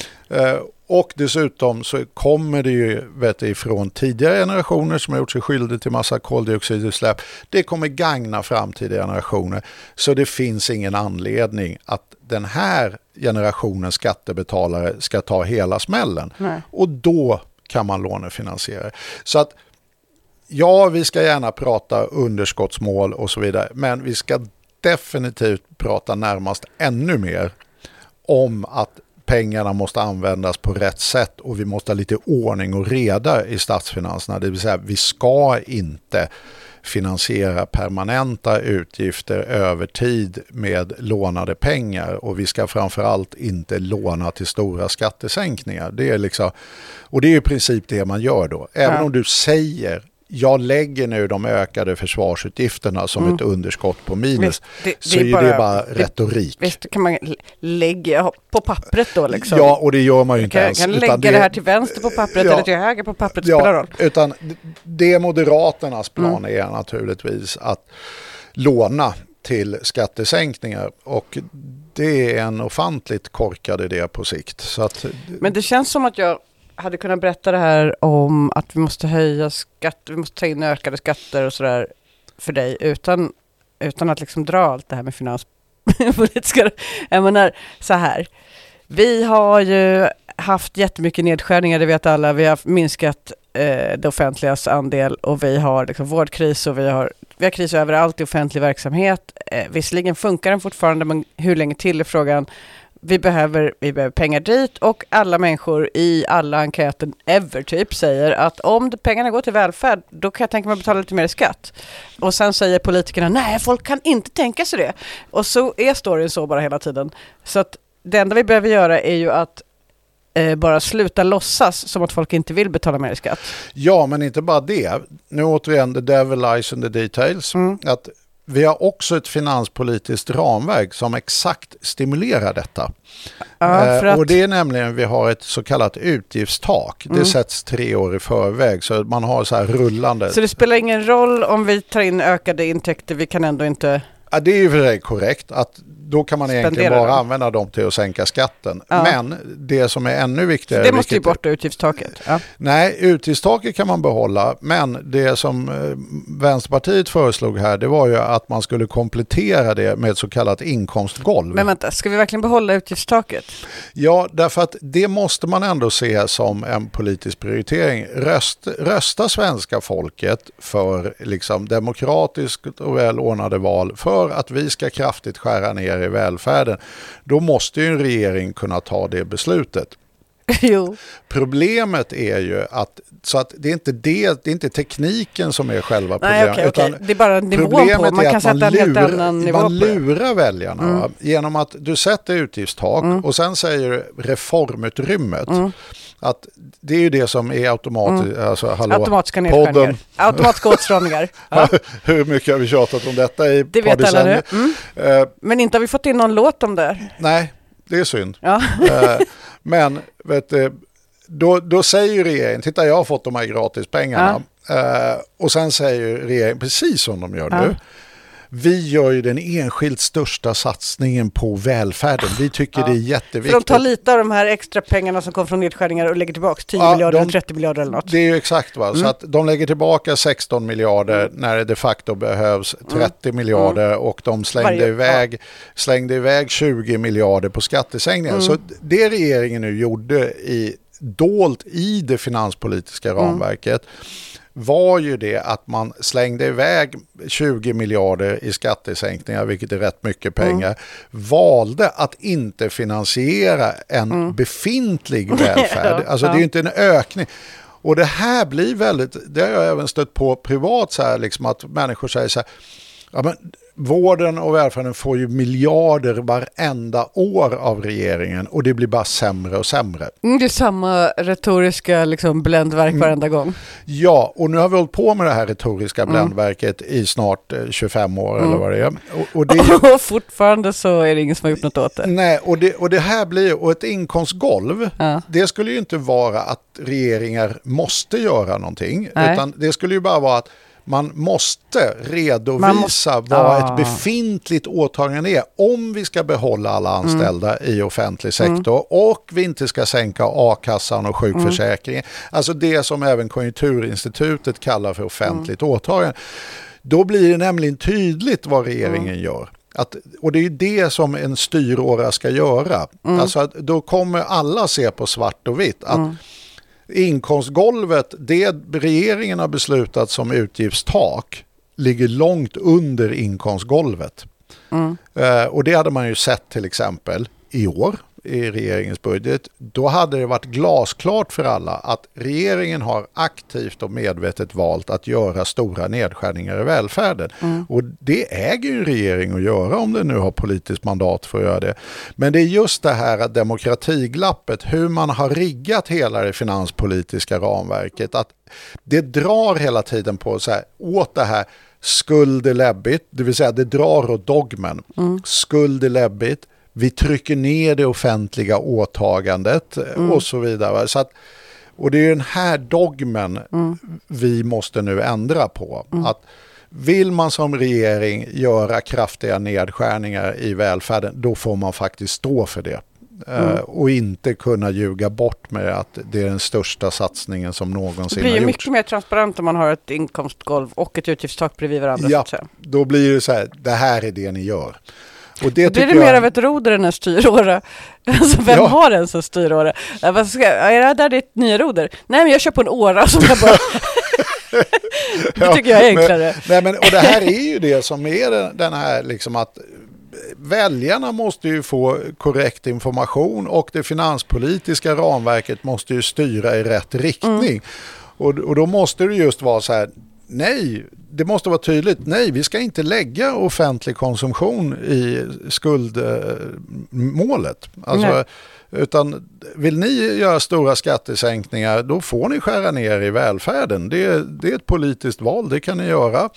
Och dessutom så kommer det ju vet ifrån tidigare generationer som har gjort sig skyldiga till massa koldioxidutsläpp. Det kommer gagna framtida generationer. Så det finns ingen anledning att den här generationens skattebetalare ska ta hela smällen. Nej. Och då kan man lånefinansiera. Så att ja, vi ska gärna prata underskottsmål och så vidare. Men vi ska definitivt prata närmast ännu mer om att pengarna måste användas på rätt sätt och vi måste ha lite ordning och reda i statsfinanserna. Det vill säga vi ska inte finansiera permanenta utgifter över tid med lånade pengar och vi ska framförallt inte låna till stora skattesänkningar. Det är liksom, och det är i princip det man gör då. Även Ja. om du säger jag lägger nu de ökade försvarsutgifterna som ett underskott på minus. Mm. Visst, det- det så är är bara- det bara det- retorik. Visst det kan man lägga på pappret då liksom. Ja, och det gör man ju inte kan, ens. kan lägga det, här till vänster på pappret Ja. eller till höger på pappret, det spelar Ja, roll. utan det är Moderaternas plan Mm. är naturligtvis att låna till skattesänkningar och det är en ofantligt korkad idé på sikt. Så att, Men det känns som att jag hade kunnat berätta det här om att vi måste höja skatter, vi måste ta in ökade skatter och sådär för dig utan, utan att liksom dra allt det här med finanspolitiska. Jag menar så här, vi har ju haft jättemycket nedskärningar, det vet alla. Vi har minskat eh, det offentligas andel och vi har liksom vårdkris och vi har, vi har kris överallt i offentlig verksamhet. Eh, visserligen funkar den fortfarande, men hur länge till är frågan. Vi behöver, vi behöver pengar dit och alla människor i alla enkäter ever typ säger att om pengarna går till välfärd då kan jag tänka mig att betala lite mer i skatt. Och sen säger politikerna nej folk kan inte tänka sig det. Och så är storyn så bara hela tiden. Så att det enda vi behöver göra är ju att eh, bara sluta låtsas som att folk inte vill betala mer i skatt. ja, men inte bara det. Nu återigen, the devil lies in the details. Mm. Att vi har också ett finanspolitiskt ramverk som exakt stimulerar detta. Ja, Eh, att, Och det är nämligen, vi har ett så kallat utgiftstak. Det Mm. sätts tre år i förväg så man har så här rullande. så det spelar ingen roll om vi tar in ökade intäkter, vi kan ändå inte... Ja, det är ju för sig korrekt att då kan man egentligen bara dem. använda dem till att sänka skatten. Ja. Men det som är ännu viktigare... Det måste ju bort utgiftstaket. Ja. Nej, utgiftstaket kan man behålla, men det som eh, Vänsterpartiet föreslog här, det var ju att man skulle komplettera det med ett så kallat inkomstgolv. Men vänta, ska vi verkligen behålla utgiftstaket? Ja, därför att det måste man ändå se som en politisk prioritering. Röst, rösta svenska folket för liksom, demokratiskt och välordnade val för att vi ska kraftigt skära ner i välfärden. Då måste ju en regering kunna ta det beslutet. jo. Problemet är ju att, så att det är inte det, det är inte tekniken som är själva Nej, problemet. okej, okej. utan Det är bara nivån på. Problemet Man är kan att man sätta en helt lurar, annan nivå man på lurar väljarna Mm. genom att du sätter utgiftstak och sen säger du reformutrymmet. Mm. Att det är ju det som är automatiskt, alltså hallå, Automatiska podden. Automatiska åtstramningar. Ja, hur mycket har vi tjatat om detta i det vet alla nu. Mm. Eh, Men inte har vi fått in någon låt om det. nej, det är synd. Ja. Men vet du, då, då säger ju regeringen, titta jag har fått de här gratispengarna. Eh, och sen säger regeringen, precis som de gör Ja. nu, vi gör ju den enskilt största satsningen på välfärden. Vi tycker Ja. det är För jätteviktigt. de tar lite av de här extra pengarna som kom från nedskärningar och lägger tillbaka 10 Ja, miljarder de- eller 30 miljarder eller något. Det är ju exakt va, så Mm. att de lägger tillbaka 16 miljarder när det de facto behövs 30 miljarder och de slängde, Mm. Varje- iväg, slängde iväg 20 miljarder på skattesänkningar. Mm. Så det regeringen nu gjorde i, dolt i det finanspolitiska Mm. ramverket var ju det att man slängde iväg 20 miljarder i skattesänkningar, vilket är rätt mycket Mm. pengar, valde att inte finansiera en befintlig välfärd. Mm. Alltså det är ju inte en ökning. Och det här blir väldigt, det har jag även stött på privat så här, liksom att människor säger så här, ja men vården och välfärden får ju miljarder varenda år av regeringen och det blir bara sämre och sämre. Mm, det är samma retoriska liksom, bländverk Mm. varenda gång. Ja, och nu har vi hållit på med det här retoriska Mm. bländverket i snart eh, 25 år eller vad det är. Och, och det är fortfarande så är det ingen som har gjort något åt det. Nej, och det, och det här blir, och ett inkomstgolv, Ja. det skulle ju inte vara att regeringar måste göra någonting, Nej. utan det skulle ju bara vara att man måste redovisa Man måste- vad Ah. ett befintligt åtagande är om vi ska behålla alla Mm. anställda i offentlig sektor och vi inte ska sänka a-kassan och sjukförsäkringen. Alltså det som även Konjunkturinstitutet kallar för offentligt Mm. åtagande. Då blir det nämligen tydligt vad regeringen gör. Att, och det är det som en styråra ska göra. Alltså då kommer alla se på svart och vitt. Att Inkomstgolvet, det regeringen har beslutat som utgiftstak, ligger långt under inkomstgolvet. Eh, och det hade man ju sett till exempel i år i regeringens budget. Då hade det varit glasklart för alla att regeringen har aktivt och medvetet valt att göra stora nedskärningar i välfärden. Och det äger ju regeringen att göra om den nu har politiskt mandat för att göra det. Men det är just det här att demokratiglappet, hur man har riggat hela det finanspolitiska ramverket, att det drar hela tiden på så här, åt det här skuld är läbbigt, det vill säga det drar åt dogmen. Skuld är läbbigt, vi trycker ner det offentliga åtagandet eh, och så vidare. Så att, och det är den här dogmen vi måste nu ändra på. Att vill man som regering göra kraftiga nedskärningar i välfärden, då får man faktiskt stå för det. Eh, Och inte kunna ljuga bort med att det är den största satsningen som Det någonsin blir har ju gjorts. mycket mer transparent om man har ett inkomstgolv och ett utgiftstak bredvid varandra. Ja, då blir det så här, det här är det ni gör. Och det Blir det mer jag, av ett roder än en styråra? Alltså vem Ja. har ens en styråra? Ja, vad ska, är det där ditt nya roder? Nej men jag kör på en åra som jag bara... det tycker jag är enklare. Men, nej, men, och det här är ju det som är den, här liksom att väljarna måste ju få korrekt information och det finanspolitiska ramverket måste ju styra i rätt riktning. Och, och då måste det just vara så här, nej, det måste vara tydligt, nej, vi ska inte lägga offentlig konsumtion i skuldmålet. Alltså, Nej. utan vill ni göra stora skattesänkningar, då får ni skära ner i välfärden. Det, är- det är ett politiskt val, det kan ni göra.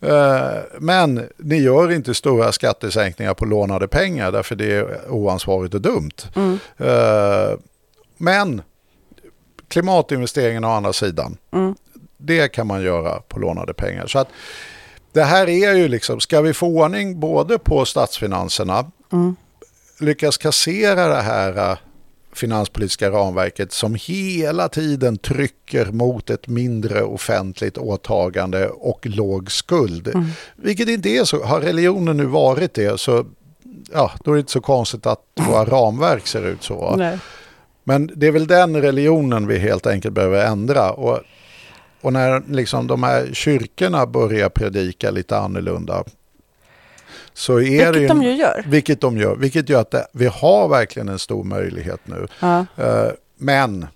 Eh, Men ni gör inte stora skattesänkningar på lånade pengar, därför det är oansvarigt och dumt. Eh, Men klimatinvesteringen å andra sidan, det kan man göra på lånade pengar. Så att det här är ju liksom, ska vi få ordning både på statsfinanserna, lyckas kassera det här eh, finanspolitiska ramverket som hela tiden trycker mot ett mindre offentligt åtagande och låg skuld. Vilket inte är så, har religionen nu varit det så ja, då är det inte så konstigt att våra ramverk ser ut så. Nej. Men det är väl den religionen vi helt enkelt behöver ändra. Och, och när liksom de här kyrkorna börjar predika lite annorlunda så är Vilket det ju, de ju gör. Vilket de gör. Vilket gör att det, vi har verkligen en stor möjlighet nu. Ja. Eh, men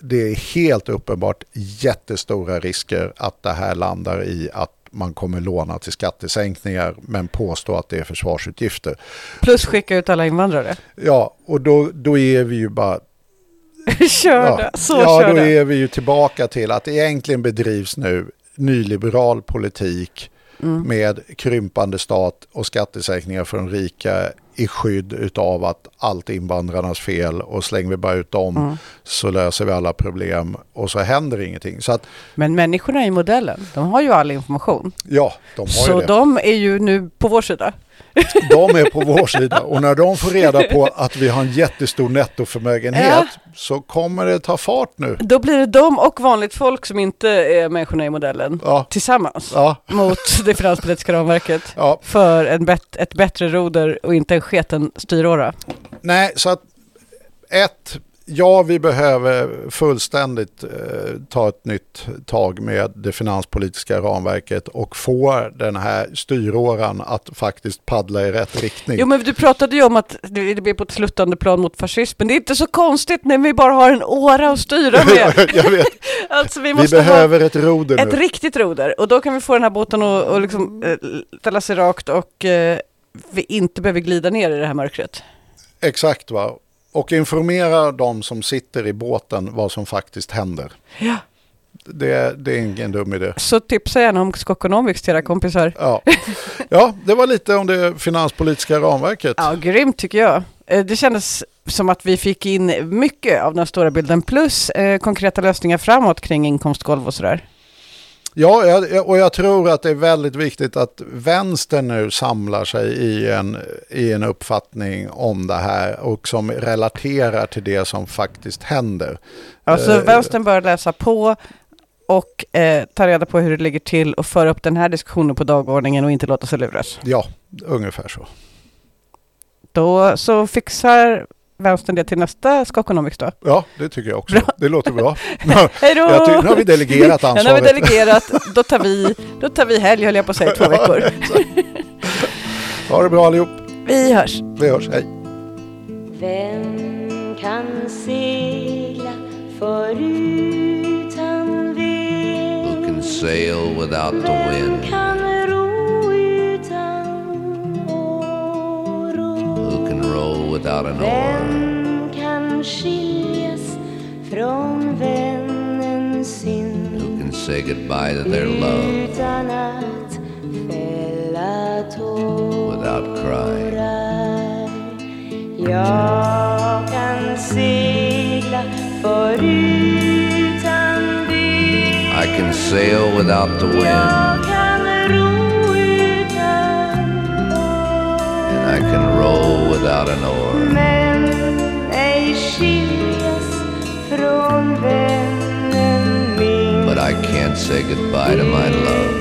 det är helt uppenbart jättestora risker att det här landar i att man kommer låna till skattesänkningar men påstå att det är försvarsutgifter. Plus skicka ut alla invandrare. Ja, och då, då är vi ju bara körda, så ja, körda. då är vi ju tillbaka till att det egentligen bedrivs nu nyliberal politik Mm. med krympande stat och skattesänkningar för de rika i skydd utav att allt är invandrarnas fel och slänger vi bara ut dem Mm. så löser vi alla problem och så händer ingenting. Så att Men människorna i modellen, de har ju all information. ja, de har Så ju det. de är ju nu på vår sida. De är på vår sida och när de får reda på att vi har en jättestor nettoförmögenhet så kommer det ta fart nu. Då blir det de och vanligt folk som inte är människorna i modellen Ja, tillsammans ja, mot det finanspolitiska ramverket ja. för en bet- ett bättre roder och inte en sketen styråra. Nej, så att ett, Ja, vi behöver fullständigt eh, ta ett nytt tag med det finanspolitiska ramverket och få den här styråran att faktiskt paddla i rätt riktning. Jo men du pratade ju om att det blir på ett sluttande plan mot fascismen. Det är inte så konstigt när vi bara har en åra att styra med. Jag vet, Alltså vi vi behöver ett roder ett nu. riktigt roder och då kan vi få den här båten att och liksom, eh, ställa sig rakt och eh, vi inte behöver glida ner i det här mörkret. Exakt va. Och informera de som sitter i båten vad som faktiskt händer. Ja. Det, det är ingen dum idé. Så tipsa gärna om Skokonomics till era kompisar. Ja. ja, det var lite om det finanspolitiska ramverket. Ja, grymt tycker jag. Eh, Det kändes som att vi fick in mycket av den stora bilden plus eh, konkreta lösningar framåt kring inkomstgolv och sådär. Ja, jag- och jag tror att det är väldigt viktigt att vänstern nu samlar sig i en, i en uppfattning om det här och som relaterar till det som faktiskt händer. Alltså Eh, vänstern bör läsa på och eh, ta reda på hur det ligger till och föra upp den här diskussionen på dagordningen och inte låta sig luras. Ja, ungefär så. Då så fixar vänstern det till nästa Skokonomics då. Ja, det tycker jag också. Bra. Det låter bra. Hej då! Nu har vi delegerat Ja, nu har vi ansvaret. delegerat, då tar vi, då tar vi helg höll jag på att säga, två veckor. Ha det bra allihop. Vi hörs! Vi hörs. Hej. Vem kan segla förutan vind? Who can sail without the wind? Can row without an oar? Vem kan skiljas från vännen sin? Who can say goodbye to their love Utan att fälla tårar without crying? Jag kan segla förutan vind I can sail without the wind, can row without an oar. Men ej skiljas från vännen min But I can't say goodbye to my love